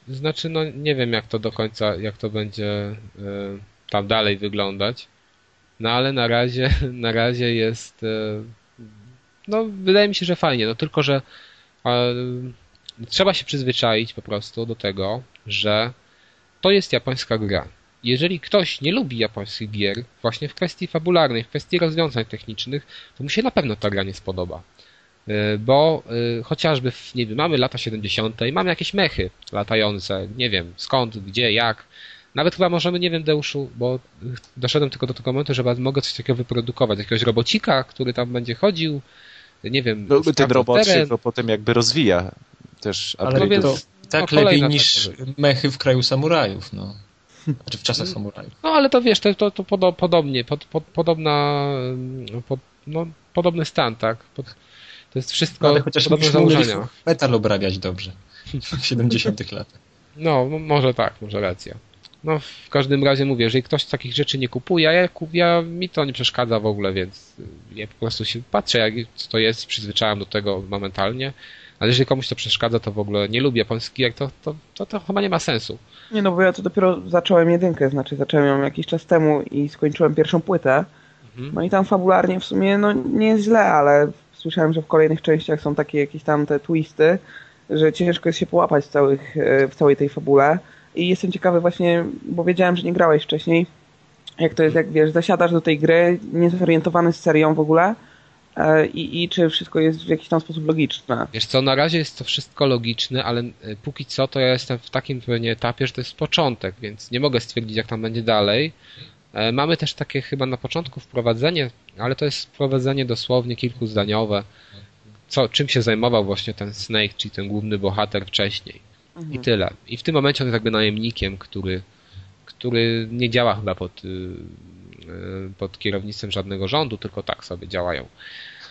Znaczy, no nie wiem jak to do końca, jak to będzie y, tam dalej wyglądać. No ale na razie, na razie jest, y, no wydaje mi się, że fajnie, no tylko, że y, trzeba się przyzwyczaić po prostu do tego, że to jest japońska gra. Jeżeli ktoś nie lubi japońskich gier, właśnie w kwestii fabularnej, w kwestii rozwiązań technicznych, to mu się na pewno ta gra nie spodoba. Y, Bo y, chociażby, w, nie wiem, mamy lata 70. i mamy jakieś mechy latające, nie wiem skąd, gdzie, jak. Nawet chyba możemy, nie wiem, Deuszu, bo doszedłem tylko do tego momentu, że mogę coś takiego wyprodukować. Jakiegoś robocika, który tam będzie chodził, nie wiem. No, ten robot się teren. to potem jakby rozwija też. Ale No to tak no, lepiej niż mechy w kraju samurajów, no. Znaczy w czasach samurajów. No ale to wiesz, to, to, to podo, podobnie, pod, pod, podobna, pod, no, podobny stan, tak? Pod, to jest wszystko No, ale chociaż umieli założenia. metal obrabiać dobrze. W 70 latach. No, może tak, może racja. No, w każdym razie mówię, jeżeli ktoś takich rzeczy nie kupuje, a ja, ja mi to nie przeszkadza w ogóle, więc ja po prostu się patrzę, jak co to jest, przyzwyczajam do tego momentalnie. Ale jeżeli komuś to przeszkadza, to w ogóle nie lubię japońskich gier, to, to, to, to chyba nie ma sensu. Nie no, bo ja to dopiero zacząłem jedynkę, znaczy zacząłem ją jakiś czas temu i skończyłem pierwszą płytę. Mhm. No i tam fabularnie w sumie no nie jest źle, ale słyszałem, że w kolejnych częściach są takie jakieś tam te twisty, że ciężko jest się połapać w, całych, e, w całej tej fabule. I jestem ciekawy właśnie, bo wiedziałem, że nie grałeś wcześniej, jak to jest, jak wiesz, zasiadasz do tej gry, niezorientowany z serią w ogóle e, i, i czy wszystko jest w jakiś tam sposób logiczne. Wiesz co, na razie jest to wszystko logiczne, ale y, póki co to ja jestem w takim pewnie etapie, że to jest początek, więc nie mogę stwierdzić jak tam będzie dalej. E, Mamy też takie chyba na początku wprowadzenie, ale to jest wprowadzenie dosłownie kilkuzdaniowe. Co, czym się zajmował właśnie ten Snake, czyli ten główny bohater wcześniej. I tyle. I w tym momencie on jest jakby najemnikiem, który, który nie działa chyba pod, y, y, pod kierownictwem żadnego rządu, tylko tak sobie działają.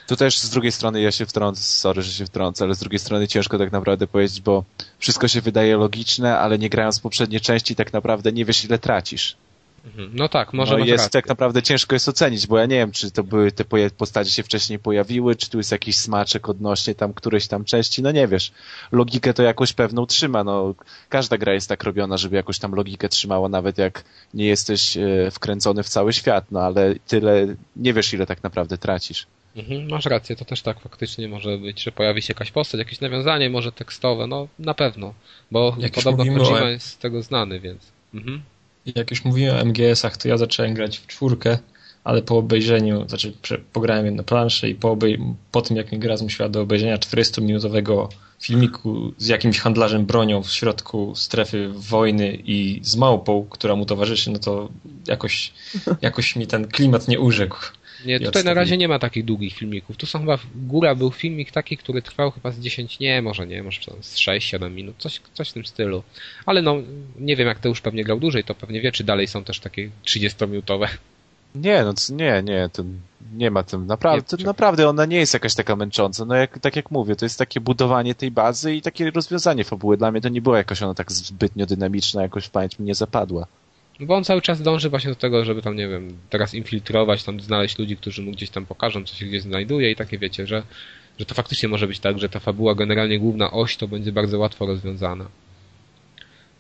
Tu też z drugiej strony ja się wtrącę, sorry, że się wtrącę, ale z drugiej strony ciężko tak naprawdę powiedzieć, bo wszystko się wydaje logiczne, ale nie grając w poprzednie części tak naprawdę nie wiesz ile tracisz. Mhm. No tak, może no jest rację. tak naprawdę ciężko jest ocenić, bo ja nie wiem, czy to były te postacie się wcześniej pojawiły, czy tu jest jakiś smaczek odnośnie tam którejś tam części, no nie wiesz. Logikę to jakoś pewną trzyma, no każda gra jest tak robiona, żeby jakoś tam logikę trzymała, nawet jak nie jesteś e, wkręcony w cały świat, no ale tyle, nie wiesz ile tak naprawdę tracisz. Mhm, masz rację, to też tak faktycznie może być, że pojawi się jakaś postać, jakieś nawiązanie może tekstowe, no na pewno, bo podobno Kojima jest z tego znany, więc... Mhm. Jak już mówiłem o MGS-ach, to ja zacząłem grać w czwórkę, ale po obejrzeniu, znaczy pograłem jedną planszę i po, obej, po tym jak mi gra zmusiła do obejrzenia 40-minutowego filmiku z jakimś handlarzem bronią w środku strefy wojny i z małpą, która mu towarzyszy, no to jakoś, jakoś mi ten klimat nie urzekł. Nie, tutaj na razie nie ma takich długich filmików. Tu są chyba, góra był filmik taki, który trwał chyba z 10, nie, może nie, może z 6-7 minut, coś, coś w tym stylu. Ale no, nie wiem jak to już pewnie grał dłużej, to pewnie wie, czy dalej są też takie 30-minutowe. Nie, no nie, nie, to nie ma tym, naprawdę, to naprawdę ona nie jest jakaś taka męcząca, no jak, tak jak mówię, to jest takie budowanie tej bazy i takie rozwiązanie fabuły. Dla mnie to nie była jakoś ona tak zbytnio dynamiczna, jakoś w pamięć mi nie zapadła. No Bo on cały czas dąży właśnie do tego, żeby tam, nie wiem, teraz infiltrować, tam znaleźć ludzi, którzy mu gdzieś tam pokażą, co się gdzieś znajduje i takie wiecie, że, że to faktycznie może być tak, że ta fabuła, generalnie główna oś, to będzie bardzo łatwo rozwiązana.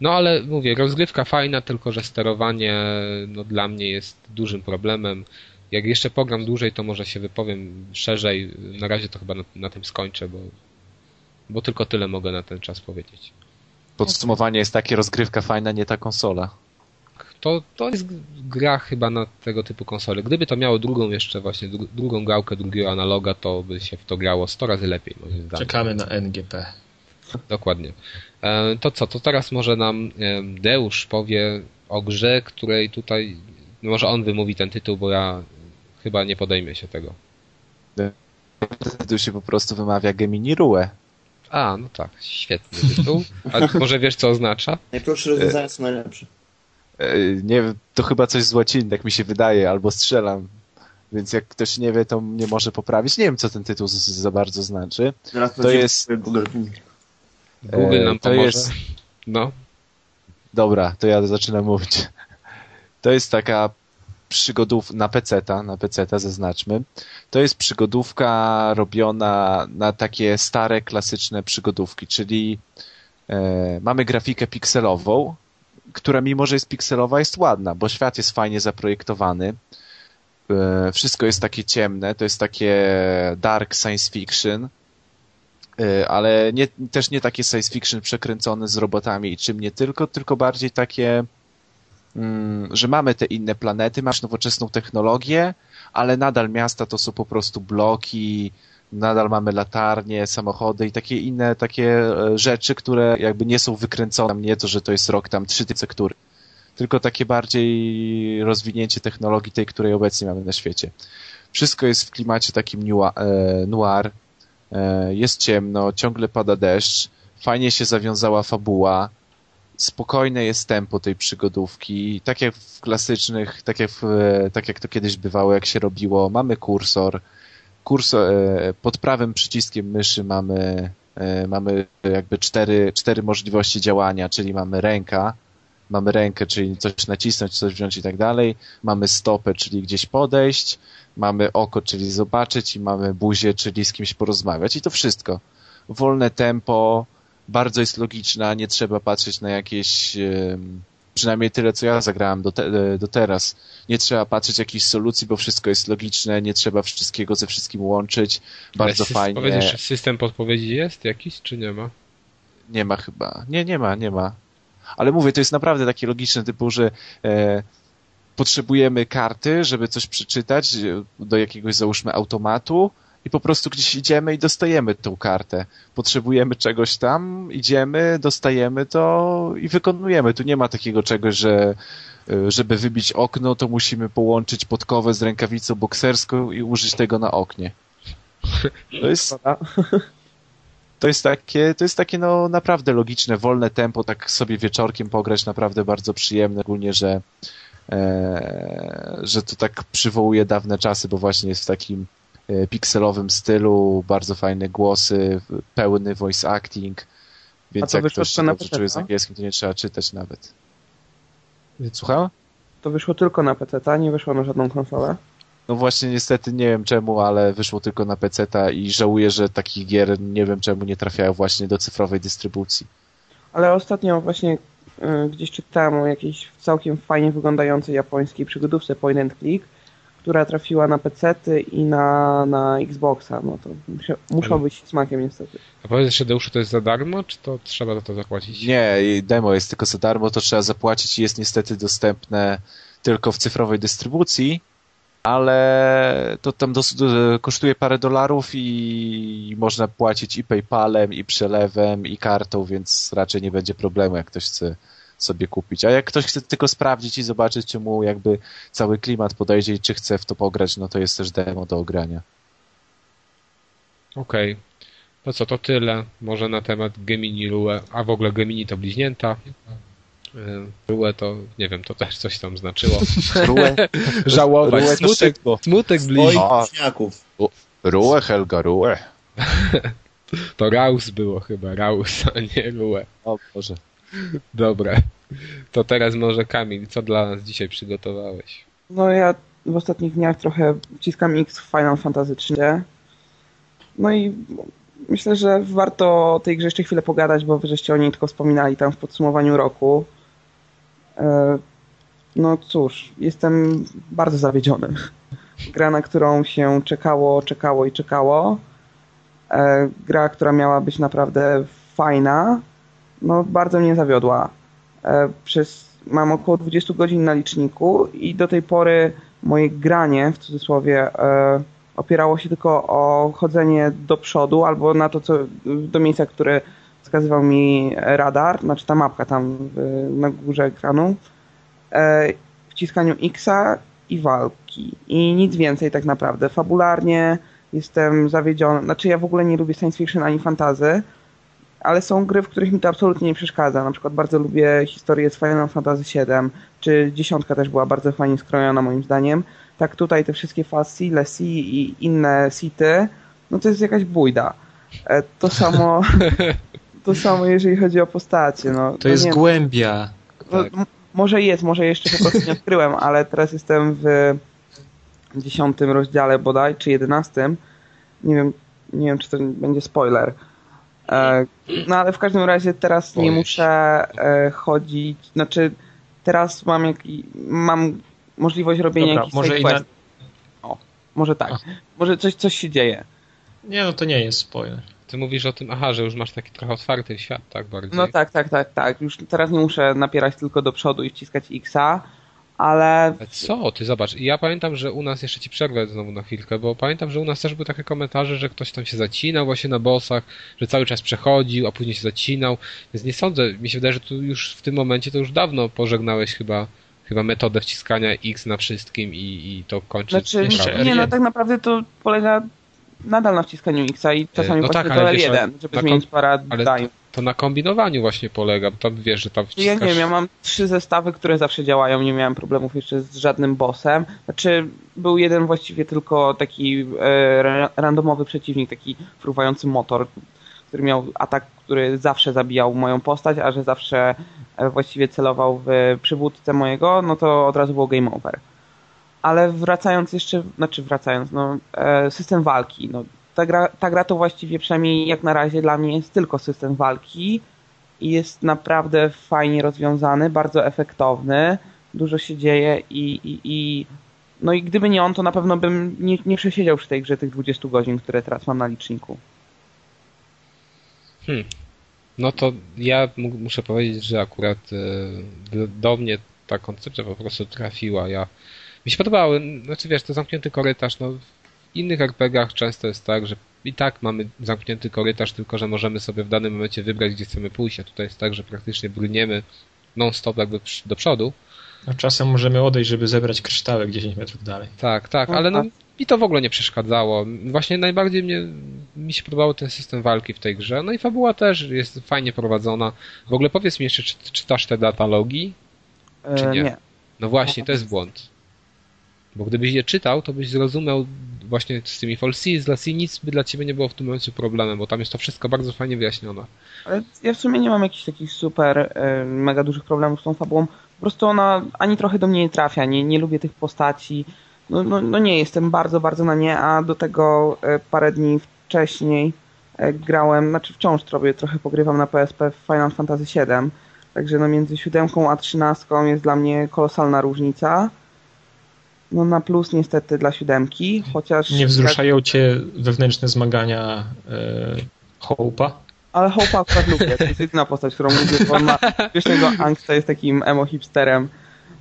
No ale mówię, rozgrywka fajna, tylko że sterowanie no, dla mnie jest dużym problemem. Jak jeszcze pogram dłużej, to może się wypowiem szerzej. Na razie to chyba na, na tym skończę, bo, bo tylko tyle mogę na ten czas powiedzieć. Podsumowanie jest takie, rozgrywka fajna, nie ta konsola. To, to jest gra chyba na tego typu konsole. Gdyby to miało drugą jeszcze właśnie, dru- drugą gałkę drugiego analoga, to by się w to grało 100 razy lepiej, moim zdaniem. Czekamy na NGP. Dokładnie. E, to co, to teraz może nam e, Deusz powie o grze, której tutaj, no może on wymówi ten tytuł, bo ja chyba nie podejmę się tego. Tu się po prostu wymawia Gemini Rue. A, no tak, świetny tytuł. A może wiesz co oznacza? Najprostsze rozwiązania są najlepsze. E, Nie wiem, to chyba coś z łaciny, tak mi się wydaje, albo strzelam. Więc jak ktoś nie wie, to mnie może poprawić. Nie wiem, co ten tytuł z- za bardzo znaczy. Zaraz To jest- Google. Google E, nam to pomoże. jest- No, Dobra, to ja zaczynam mówić. To jest taka przygodów na peceta, na peceta zaznaczmy. To jest przygodówka robiona na takie stare, klasyczne przygodówki, czyli e, mamy grafikę pikselową, która mimo, że jest pikselowa, jest ładna, bo świat jest fajnie zaprojektowany. E, wszystko jest takie ciemne, to jest takie dark science fiction, e, ale nie, też nie takie science fiction przekręcone z robotami i czym nie tylko, tylko bardziej takie, mm, że mamy te inne planety, masz nowoczesną technologię, ale nadal miasta to są po prostu bloki, nadal mamy latarnie, samochody i takie inne takie e, rzeczy, które jakby nie są wykręcone, nie to, że to jest rok tam trzy sektury, tylko takie bardziej rozwinięcie technologii tej, której obecnie mamy na świecie. Wszystko jest w klimacie takim e, noir, e, jest ciemno, ciągle pada deszcz, fajnie się zawiązała fabuła, spokojne jest tempo tej przygodówki, tak jak w klasycznych, tak jak, w, tak jak to kiedyś bywało, jak się robiło, mamy kursor, kursor e, pod prawym przyciskiem myszy mamy, e, mamy jakby cztery, cztery możliwości działania, czyli mamy ręka, mamy rękę, czyli coś nacisnąć, coś wziąć i tak dalej, mamy stopę, czyli gdzieś podejść, mamy oko, czyli zobaczyć i mamy buzię, czyli z kimś porozmawiać i to wszystko. Wolne tempo, bardzo jest logiczna, nie trzeba patrzeć na jakieś, em, przynajmniej tyle, co ja zagrałem do, te, do teraz. Nie trzeba patrzeć jakichś solucji, bo wszystko jest logiczne, nie trzeba wszystkiego ze wszystkim łączyć. Bardzo Ale fajnie. Powiedz, czy system podpowiedzi jest jakiś, czy nie ma? Nie ma chyba. Nie, nie ma, nie ma. Ale mówię, to jest naprawdę takie logiczne, typu, że e, potrzebujemy karty, żeby coś przeczytać e, do jakiegoś, załóżmy, automatu i po prostu gdzieś idziemy i dostajemy tą kartę. Potrzebujemy czegoś tam, idziemy, dostajemy to i wykonujemy. Tu nie ma takiego czegoś, że e, żeby wybić okno, to musimy połączyć podkowę z rękawicą bokserską i użyć tego na oknie. To jest, to jest takie, to jest takie no naprawdę logiczne, wolne tempo, tak sobie wieczorkiem pograć, naprawdę bardzo przyjemne, ogólnie, że e, że to tak przywołuje dawne czasy, bo właśnie jest w takim pikselowym stylu, bardzo fajne głosy, pełny voice acting, A więc jak ktoś się na dobrze czuje z angielskim, to nie trzeba czytać nawet. Słucham? to wyszło tylko na PC, nie wyszło na żadną konsolę. No właśnie niestety nie wiem czemu, ale wyszło tylko na PC i żałuję, że takich gier nie wiem czemu nie trafiają właśnie do cyfrowej dystrybucji. Ale ostatnio właśnie y, gdzieś czytałem o jakiejś całkiem fajnie wyglądającej japońskiej przygodówce point and click, która trafiła na PC i na, na Xboxa. No to musia, muszą Ale- być smakiem niestety. A powiedz jeszcze, Deuszu, to jest za darmo, czy to trzeba za to zapłacić? Nie, demo jest tylko za darmo, to trzeba zapłacić i jest niestety dostępne tylko w cyfrowej dystrybucji, ale to tam dos- do- kosztuje parę dolarów i można płacić i PayPalem, i przelewem, i kartą, więc raczej nie będzie problemu, jak ktoś chce sobie kupić. A jak ktoś chce tylko sprawdzić i zobaczyć, czy mu jakby cały klimat podejdzie i czy chce w to pograć, no to jest też demo do ogrania. Okej. No co, to tyle. Może na temat Gemini Rue, a w ogóle Gemini to bliźnięta. Y, Rue to, nie wiem, to też coś tam znaczyło. Rue, Żałować. Rue Smutek, smutek Oj, bliźni. A. śniaków. Rue, Helga, Rue. To Raus było chyba, Raus, a nie Rue. O Boże. Dobra. To teraz może Kamil, co dla nas dzisiaj przygotowałeś? No ja w ostatnich dniach trochę wciskam X w Final Fantasy 3. No i myślę, że warto o tej grze jeszcze chwilę pogadać, bo wy żeście o niej tylko wspominali tam w podsumowaniu roku. E, No cóż, jestem bardzo zawiedziony. Gra, na którą się czekało, czekało i czekało. E, Gra, która miała być naprawdę fajna, no bardzo mnie zawiodła. E, Przez mam około 20 godzin na liczniku i do tej pory moje granie, w cudzysłowie, e, opierało się tylko o chodzenie do przodu albo na to, co do miejsca, które wskazywał mi radar, znaczy ta mapka tam na górze ekranu, e, wciskaniu Xa i walki. I nic więcej tak naprawdę. Fabularnie jestem zawiedziony. Znaczy ja w ogóle nie lubię science fiction ani fantazy, ale są gry, w których mi to absolutnie nie przeszkadza. Na przykład bardzo lubię historię z Final Fantasy VII, czy dziesiątka też była bardzo fajnie skrojona moim zdaniem. Tak tutaj te wszystkie Fassi, Lessi i inne sity, no to jest jakaś bójda. E, To samo, to samo jeżeli chodzi o postacie. No, To no jest nie, głębia. no, tak. może jest, może jeszcze po prostu nie odkryłem, ale teraz jestem w dziesiątym rozdziale bodaj, czy jedenastym. Nie wiem, nie wiem, czy to będzie spoiler. E, no ale w każdym razie teraz nie muszę e, chodzić, znaczy teraz mam, jak, mam możliwość robienia Dobra, jakichś może inna... O, może tak. Może coś, coś się dzieje. Nie, no to nie jest spoiler. Ty mówisz o tym, aha, że już masz taki trochę otwarty świat, tak bardziej. No tak, tak, tak, tak. Już teraz nie muszę napierać tylko do przodu i wciskać Xa, ale co? Ty zobacz, ja pamiętam, że u nas, jeszcze ci przerwę znowu na chwilkę, bo pamiętam, że u nas też były takie komentarze, że ktoś tam się zacinał właśnie na bossach, że cały czas przechodził, a później się zacinał, więc nie sądzę, mi się wydaje, że tu już w tym momencie to już dawno pożegnałeś chyba chyba metodę wciskania X na wszystkim i, i to kończy Znaczy, Jeszcze nie, no R1. tak naprawdę to polega nadal na wciskaniu Xa i czasami no właśnie tak, ale wiesz, L1, ale żeby na zmienić paradigm. ale to na kombinowaniu właśnie polega, bo tam wiesz, że tam Ja wciskasz... nie wiem, ja mam trzy zestawy, które zawsze działają, nie miałem problemów jeszcze z żadnym bossem. Znaczy, był jeden właściwie tylko taki e, ra- randomowy przeciwnik, taki fruwający motor, który miał atak, który zawsze zabijał moją postać, a że zawsze e, właściwie celował w przywódcę mojego, no to od razu było game over. Ale wracając jeszcze, znaczy wracając, no, e, system walki, no, ta gra, ta gra to właściwie przynajmniej jak na razie dla mnie jest tylko system walki, i jest naprawdę fajnie rozwiązany, bardzo efektowny, dużo się dzieje i, i, i no i gdyby nie on, to na pewno bym nie, nie przesiedział przy tej grze tych 20 godzin, które teraz mam na liczniku. Hmm. No to ja mu- muszę powiedzieć, że akurat e, do mnie ta koncepcja po prostu trafiła. Ja, mi się podobały, znaczy wiesz, to zamknięty korytarz, no w innych RPGach często jest tak, że i tak mamy zamknięty korytarz, tylko że możemy sobie w danym momencie wybrać, gdzie chcemy pójść, a tutaj jest tak, że praktycznie brniemy non-stop jakby do przodu. No, czasem możemy odejść, żeby zebrać kryształek 10 metrów dalej. Tak, tak, ale no mi to w ogóle nie przeszkadzało. Właśnie najbardziej mnie, mi się podobał ten system walki w tej grze. No i fabuła też jest fajnie prowadzona. W ogóle powiedz mi jeszcze, czy czytasz te datalogi? Czy E, nie? nie. No właśnie, to jest błąd. Bo gdybyś je czytał, to byś zrozumiał właśnie z tymi falsi, z nic by dla ciebie nie było w tym momencie problemem, bo tam jest to wszystko bardzo fajnie wyjaśnione. Ale ja w sumie nie mam jakichś takich super, e, mega dużych problemów z tą fabułą. po prostu ona ani trochę do mnie nie trafia, nie, nie lubię tych postaci. No, no, no nie, jestem bardzo, bardzo na nie, a do tego e, parę dni wcześniej e, grałem, znaczy wciąż trochę, trochę pogrywam na PSP w Final Fantasy VII, także no między siódemką a trzynastką jest dla mnie kolosalna różnica. No na plus niestety dla siódemki, chociaż... Nie wzruszają cię wewnętrzne zmagania e, Hope'a? Ale Hope'a akurat lubię, to jest jedyna postać, którą lubię, bo on ma śmiesznego angsta, jest takim emo hipsterem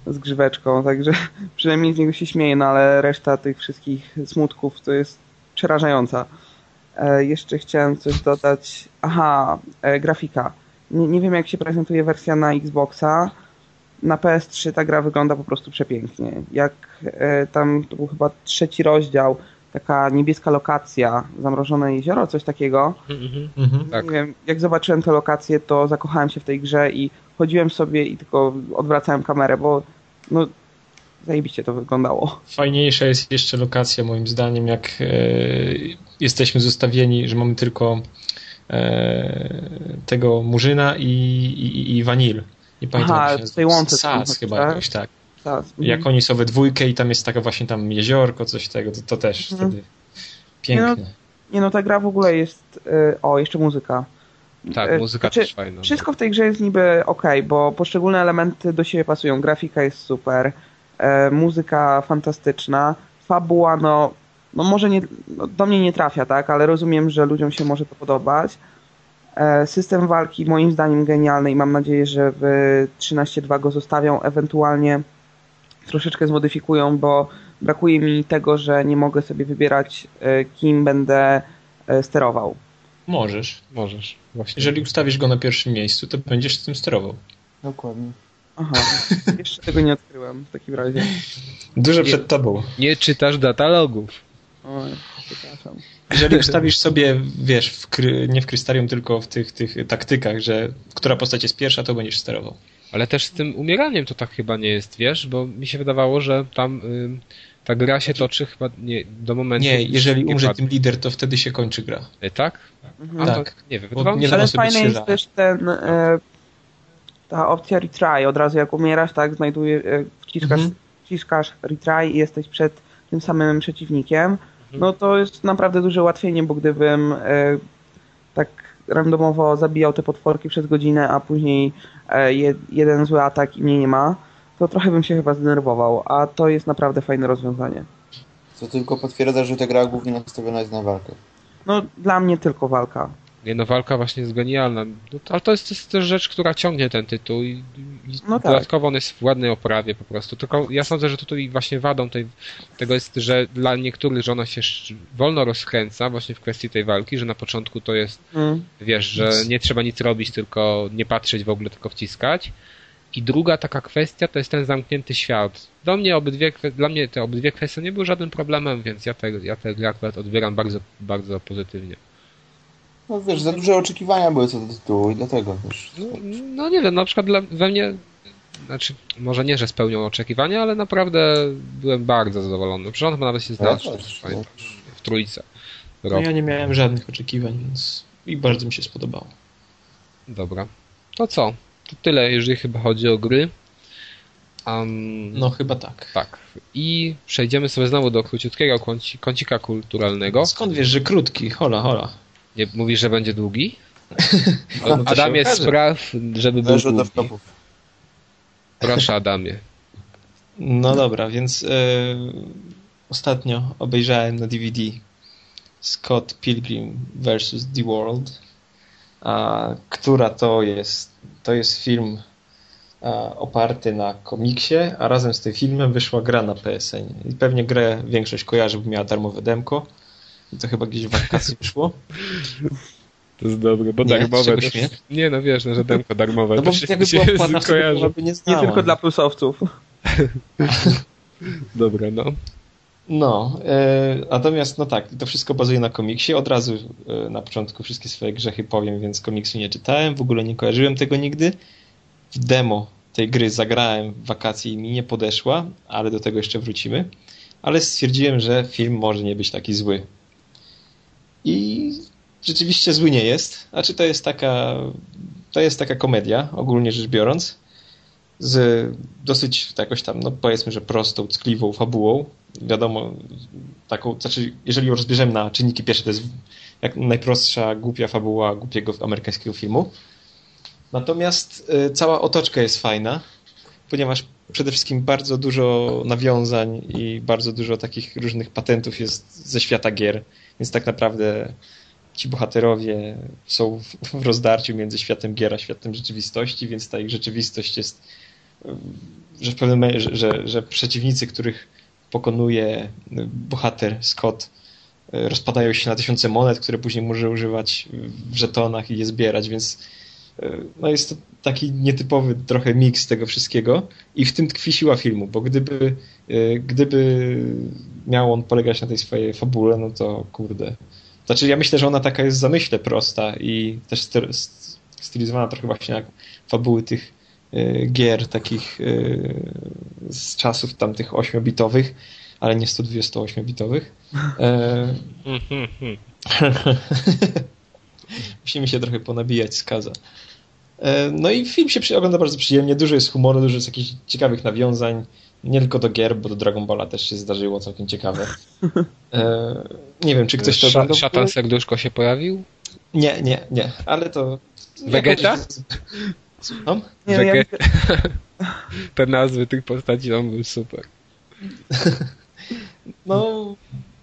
z grzyweczką, także przynajmniej z niego się śmieję, no ale reszta tych wszystkich smutków to jest przerażająca. E, jeszcze chciałem coś dodać. Aha, e, grafika. Nie, nie wiem jak się prezentuje wersja na Xboxa. Na PS3 ta gra wygląda po prostu przepięknie. Jak e, tam, to był chyba trzeci rozdział, taka niebieska lokacja, zamrożone jezioro, coś takiego. Mhm. Tak. Nie wiem, jak zobaczyłem tę lokację, to zakochałem się w tej grze i chodziłem sobie i tylko odwracałem kamerę, bo no zajebiście to wyglądało. Fajniejsza jest jeszcze lokacja moim zdaniem, jak e, jesteśmy zostawieni, że mamy tylko e, tego Murzyna i, i, i Vanil. Nie pamiętam Aha, jak się tej łące tam, chyba tak? jakoś tak. Tak. Jak oni są we dwójkę i tam jest taka właśnie tam jeziorko, coś tego, to, to też Mhm. wtedy piękne. Nie no, ta gra w ogóle jest... y, O, jeszcze muzyka. Tak, E, muzyka znaczy, też fajna. Wszystko w tej grze jest niby ok, bo poszczególne elementy do siebie pasują. Grafika jest super, e, muzyka fantastyczna, fabuła no, no może nie, no do mnie nie trafia, tak, ale rozumiem, że ludziom się może to podobać. E, system walki moim zdaniem genialny i mam nadzieję, że w 13.2 go zostawią, ewentualnie troszeczkę zmodyfikują, bo brakuje mi tego, że nie mogę sobie wybierać e, kim będę e, sterował. Możesz. Możesz. Właśnie. Jeżeli ustawisz go na pierwszym miejscu, to będziesz z tym sterował. Dokładnie. Aha, jeszcze tego nie odkryłem w takim razie. Dużo przed tobą. Nie czytasz datalogów. Oj, przepraszam. Jeżeli ustawisz sobie, wiesz, w kry, nie w krystarium, tylko w tych, tych taktykach, że która postać jest pierwsza, to będziesz sterował. Ale też z tym umieraniem to tak chyba nie jest, wiesz, bo mi się wydawało, że tam ym, ta gra się toczy chyba nie, do momentu... Nie, jeżeli nie umrze tym lider, to wtedy się kończy gra. E, Tak? Mhm. Tak. To, nie wiem, wydawało mi się, Ale fajne jest też ten, e, ta opcja retry. Od razu jak umierasz, tak, znajduje, e, wciskasz, Mhm. wciskasz retry i jesteś przed tym samym przeciwnikiem. Mhm. No to jest naprawdę duże ułatwienie, bo gdybym e, tak randomowo zabijał te potworki przez godzinę, a później e, je, jeden zły atak i mnie nie ma, to trochę bym się chyba zdenerwował, a to jest naprawdę fajne rozwiązanie. Co tylko potwierdza, że ta gra głównie nastawiona jest na walkę. No dla mnie tylko walka. Nie, no walka właśnie jest genialna. No, to, ale to jest, to jest też rzecz, która ciągnie ten tytuł i, i No tak. dodatkowo on jest w ładnej oprawie po prostu. Tylko ja sądzę, że tutaj właśnie wadą tej, tego jest, że dla niektórych, że ona się wolno rozkręca właśnie w kwestii tej walki, że na początku to jest, Mm. wiesz, że nie trzeba nic robić, tylko nie patrzeć w ogóle, tylko wciskać. I druga taka kwestia to jest ten zamknięty świat. Do mnie obydwie, dla mnie te obydwie kwestie nie były żadnym problemem, więc ja te, ja te gry akurat odbieram bardzo, bardzo pozytywnie. No wiesz, za duże oczekiwania były co do tytułu i dlatego wiesz. No, no nie wiem, na przykład dla, we mnie, znaczy, może nie, że spełnią oczekiwania, ale naprawdę byłem bardzo zadowolony. Przecież nawet się Ja znalazł też, w, w trójce. No ja nie miałem żadnych oczekiwań, więc i bardzo mi się spodobało. Dobra. To co? To tyle, jeżeli chyba chodzi o gry. Um, No chyba tak. Tak. I przejdziemy sobie znowu do króciutkiego kąci, kącika kulturalnego. Skąd wiesz, że krótki? Hola, hola. Nie, mówisz, że będzie długi? No, Adamie, spraw, żeby był długi. laptopów. Proszę, Adamie. No dobra, więc e, ostatnio obejrzałem na DVD Scott Pilgrim vs. The World, a, która to jest, to jest film a, oparty na komiksie, a razem z tym filmem wyszła gra na PSN. I pewnie grę większość kojarzy, bo miała darmowe demko. I to chyba gdzieś w wakacji wyszło. To jest dobre, bo Nie? darmowe. Też- śmiech? Nie, no wiesz, no, że demko darmowe. No bo to się, jakby się była płatna, to kojarzy. byłaby nie Nie tylko dla plusowców. Dobra, no. No, e, natomiast no tak, to wszystko bazuje na komiksie. Od razu e, na początku wszystkie swoje grzechy powiem, więc komiksu nie czytałem, w ogóle nie kojarzyłem tego nigdy. W demo tej gry zagrałem w wakacje i mi nie podeszła, ale do tego jeszcze wrócimy. Ale stwierdziłem, że film może nie być taki zły. I rzeczywiście zły nie jest. Znaczy to jest taka, to jest taka komedia, ogólnie rzecz biorąc. z dosyć jakoś tam, no powiedzmy, że prostą, ckliwą fabułą. Wiadomo, taką, znaczy, jeżeli ją rozbierzemy na czynniki pierwsze, to jest jak najprostsza, głupia fabuła głupiego amerykańskiego filmu. Natomiast y, cała otoczka jest fajna, ponieważ przede wszystkim bardzo dużo nawiązań i bardzo dużo takich różnych patentów jest ze świata gier, więc tak naprawdę ci bohaterowie są w rozdarciu między światem gier a światem rzeczywistości, więc ta ich rzeczywistość jest, że pewnym że, że, przeciwnicy, których pokonuje bohater Scott, rozpadają się na tysiące monet, które później może używać w żetonach i je zbierać, więc no jest to taki nietypowy trochę miks tego wszystkiego i w tym tkwi siła filmu, bo gdyby, gdyby miał on polegać na tej swojej fabule, no to kurde, znaczy ja myślę, że ona taka jest w zamyśle prosta i też stylizowana trochę właśnie jak fabuły tych y, gier takich z czasów tamtych 8-bitowych, ale nie 128-bitowych. Musimy się trochę ponabijać z kaza. E... No i film się ogląda bardzo przyjemnie, dużo jest humoru, dużo jest jakichś ciekawych nawiązań nie tylko do gier, bo do Dragon Balla też się zdarzyło całkiem ciekawe. E, nie wiem, czy ktoś to oglądał? Szatan Serduszko się pojawił? Nie, nie, nie, ale to... Vegeta? Słucham? Nie, Vegeta. Ja... Te nazwy tych postaci tam były super. no,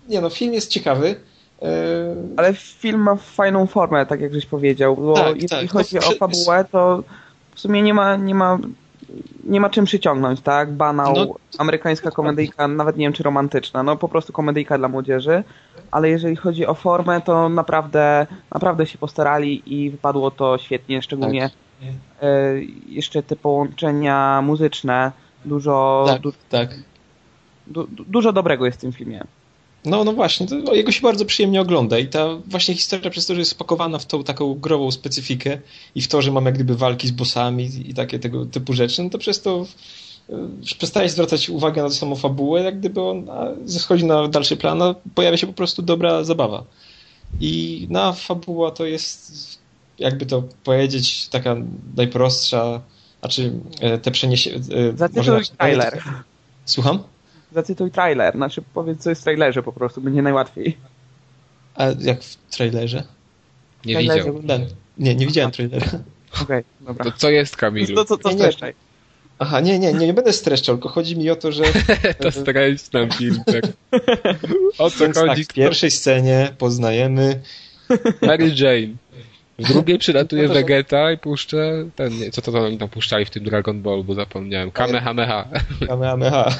nie no, film jest ciekawy. E, ale film ma fajną formę, tak jak żeś powiedział, bo tak, jeśli tak. chodzi no, o fabułę, to w sumie nie ma, nie ma nie ma czym przyciągnąć, tak? Banał, no, amerykańska komedyjka, nawet nie wiem czy romantyczna, no po prostu komedyjka dla młodzieży, ale jeżeli chodzi o formę, to naprawdę, naprawdę się postarali i wypadło to świetnie, szczególnie tak. e, jeszcze te połączenia muzyczne, dużo, tak, du tak. Du dużo dobrego jest w tym filmie. No, no właśnie, to jego się bardzo przyjemnie ogląda i ta właśnie historia przez to, że jest spakowana w tą taką grową specyfikę i w to, że mamy jak gdyby walki z bossami i takie tego typu rzeczy, no to przez to e, przestaje zwracać uwagę na samą fabułę, jak gdyby on schodzi na dalszy plan, a pojawia się po prostu dobra zabawa. I na fabuła to jest, jakby to powiedzieć, taka najprostsza, znaczy e, te przeniesienie... Zatytuł trailer. Słucham? Zacytuj trailer, znaczy powiedz co jest w trailerze po prostu, będzie najłatwiej. A jak w trailerze? Nie trailerze widział. Nie, nie widziałem trailera. Okej, okay, dobra. To co jest, Kamilu? To, to, to nie, Aha, nie, nie, nie, nie będę streszczał, tylko chodzi mi o to, że... to streszcz nam film, tak. O co Więc chodzi? Tak, w pierwszej scenie poznajemy... Mary Jane. W drugiej przylatuje no Vegeta i puszczę ten, nie, co to, to oni tam puszczali w tym Dragon Ball, bo zapomniałem. Kamehameha. Kamehameha.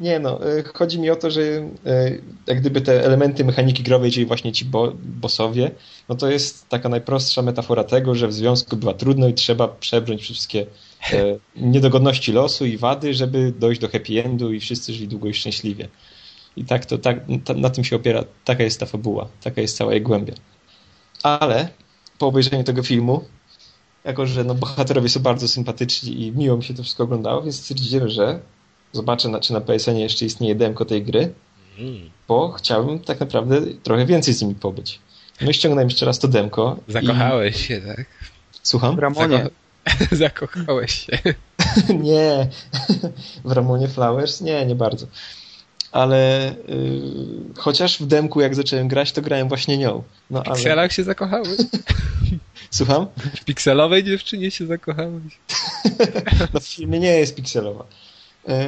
Nie no, y, chodzi mi o to, że y, jak gdyby te elementy mechaniki growej, czyli właśnie ci bo bossowie, no to jest taka najprostsza metafora tego, że w związku bywa trudno i trzeba przebrnąć wszystkie e, niedogodności losu i wady, żeby dojść do happy endu i wszyscy żyli długo i szczęśliwie. I tak to, tak, na tym się opiera, taka jest ta fabuła, taka jest cała jej głębia. Ale po obejrzeniu tego filmu, jako że no, bohaterowie są bardzo sympatyczni i miło mi się to wszystko oglądało, więc stwierdziłem, że zobaczę, na, czy na PSN jeszcze istnieje demko tej gry, mm. bo chciałbym tak naprawdę trochę więcej z nimi pobyć. No i ściągnąłem jeszcze raz to demko. Zakochałeś i... się, tak? Słucham? W Ramonie. Zako... Zakochałeś się. nie. W Ramonie Flowers? Nie, nie bardzo. Ale yy, chociaż w demku jak zacząłem grać, to grałem właśnie nią. No, w pikselach ale... się zakochałeś? Słucham? W pikselowej dziewczynie się zakochałeś? no w filmie nie jest pikselowa. E,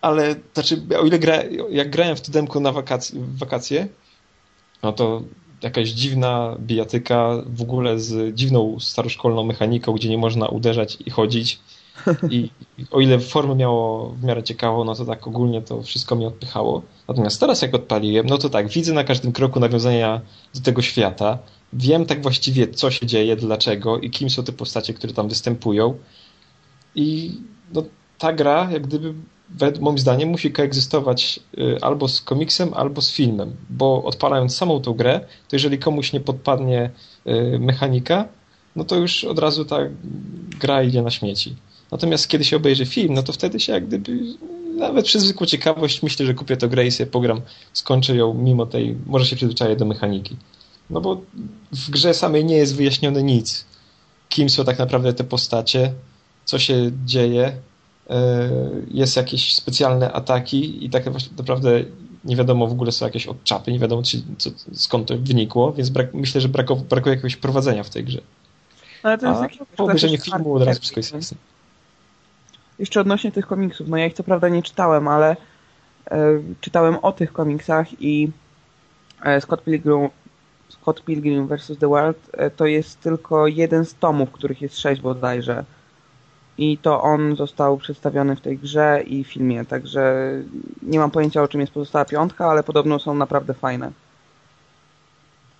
ale znaczy, o ile gra, jak grałem w to demko na wakacje, wakacje, no to jakaś dziwna bijatyka w ogóle z dziwną staroszkolną mechaniką, gdzie nie można uderzać i chodzić. I o ile formę miało w miarę ciekawą, no to tak ogólnie to wszystko mi odpychało. Natomiast teraz jak odpaliłem, no to tak, widzę na każdym kroku nawiązania do tego świata. Wiem tak właściwie, co się dzieje, dlaczego i kim są te postacie, które tam występują. I no, ta gra, jak gdyby, moim zdaniem, musi koegzystować y, albo z komiksem, albo z filmem, bo odpalając samą tą grę, to jeżeli komuś nie podpadnie y, mechanika, no to już od razu ta gra idzie na śmieci. Natomiast kiedy się obejrzy film, no to wtedy się jak gdyby, nawet przez zwykłą ciekawość, myślę, że kupię to grę i sobie pogram, skończę ją mimo tej, może się przyzwyczaję do mechaniki. No bo w grze samej nie jest wyjaśnione nic. Kim są tak naprawdę te postacie, co się dzieje. E, jest jakieś specjalne ataki i tak naprawdę nie wiadomo w ogóle są jakieś odczapy, nie wiadomo czy, co, skąd to wynikło, więc brak, myślę, że brakow, brakuje jakiegoś prowadzenia w tej grze. Ale to jest A taki po obejrzeniu filmu od razu wszystko jest jasne. Jeszcze odnośnie tych komiksów, no ja ich co prawda nie czytałem, ale e, czytałem o tych komiksach i e, Scott Pilgrim, Scott Pilgrim vs. The World e, to jest tylko jeden z tomów, których jest sześć bodajże. I to on został przedstawiony w tej grze i filmie, także nie mam pojęcia o czym jest pozostała piątka, ale podobno są naprawdę fajne.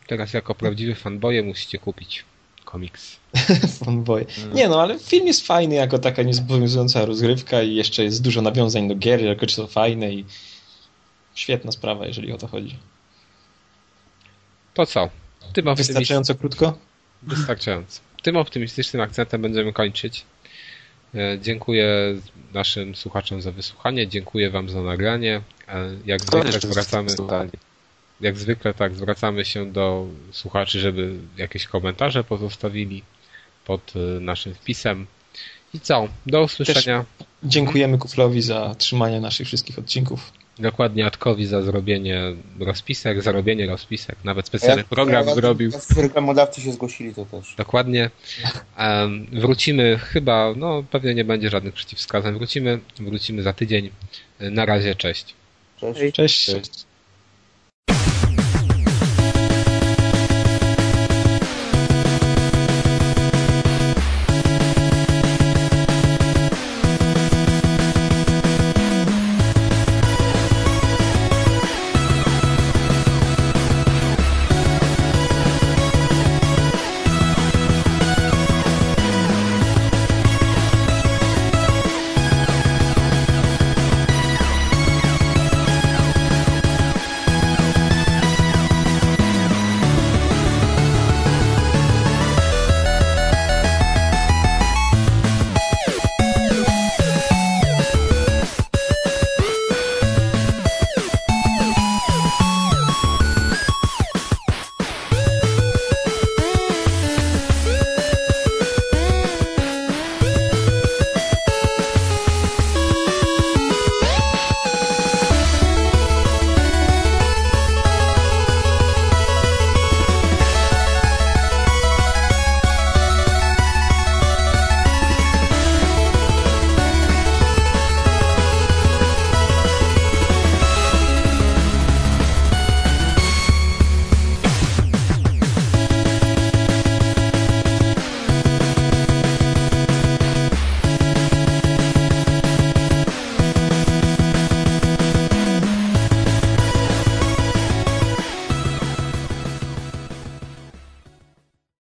Teraz jako prawdziwy fanboje musicie kupić komiks. Fanboy. Nie no, ale film jest fajny jako taka niezobowiązująca rozgrywka i jeszcze jest dużo nawiązań do gier, jako czy to fajne i świetna sprawa, jeżeli o to chodzi. To co? Tym Wystarczająco krótko? Wystarczająco. Tym optymistycznym akcentem będziemy kończyć. E, dziękuję naszym słuchaczom za wysłuchanie, dziękuję Wam za nagranie. E, jak zwykle zwracamy, jak zwykle tak zwracamy się do słuchaczy, żeby jakieś komentarze pozostawili pod e, naszym wpisem. I co? Do usłyszenia. Też dziękujemy Kuflowi za trzymanie naszych wszystkich odcinków. Dokładnie Atkowi za zrobienie rozpisek, za robienie rozpisek. Nawet specjalny ja, program zrobił. Jak reklamodawcy się zgłosili, to też. Dokładnie. Um, wrócimy chyba, no pewnie nie będzie żadnych przeciwwskazań. Wrócimy, wrócimy za tydzień. Na razie, cześć. Cześć. cześć. cześć.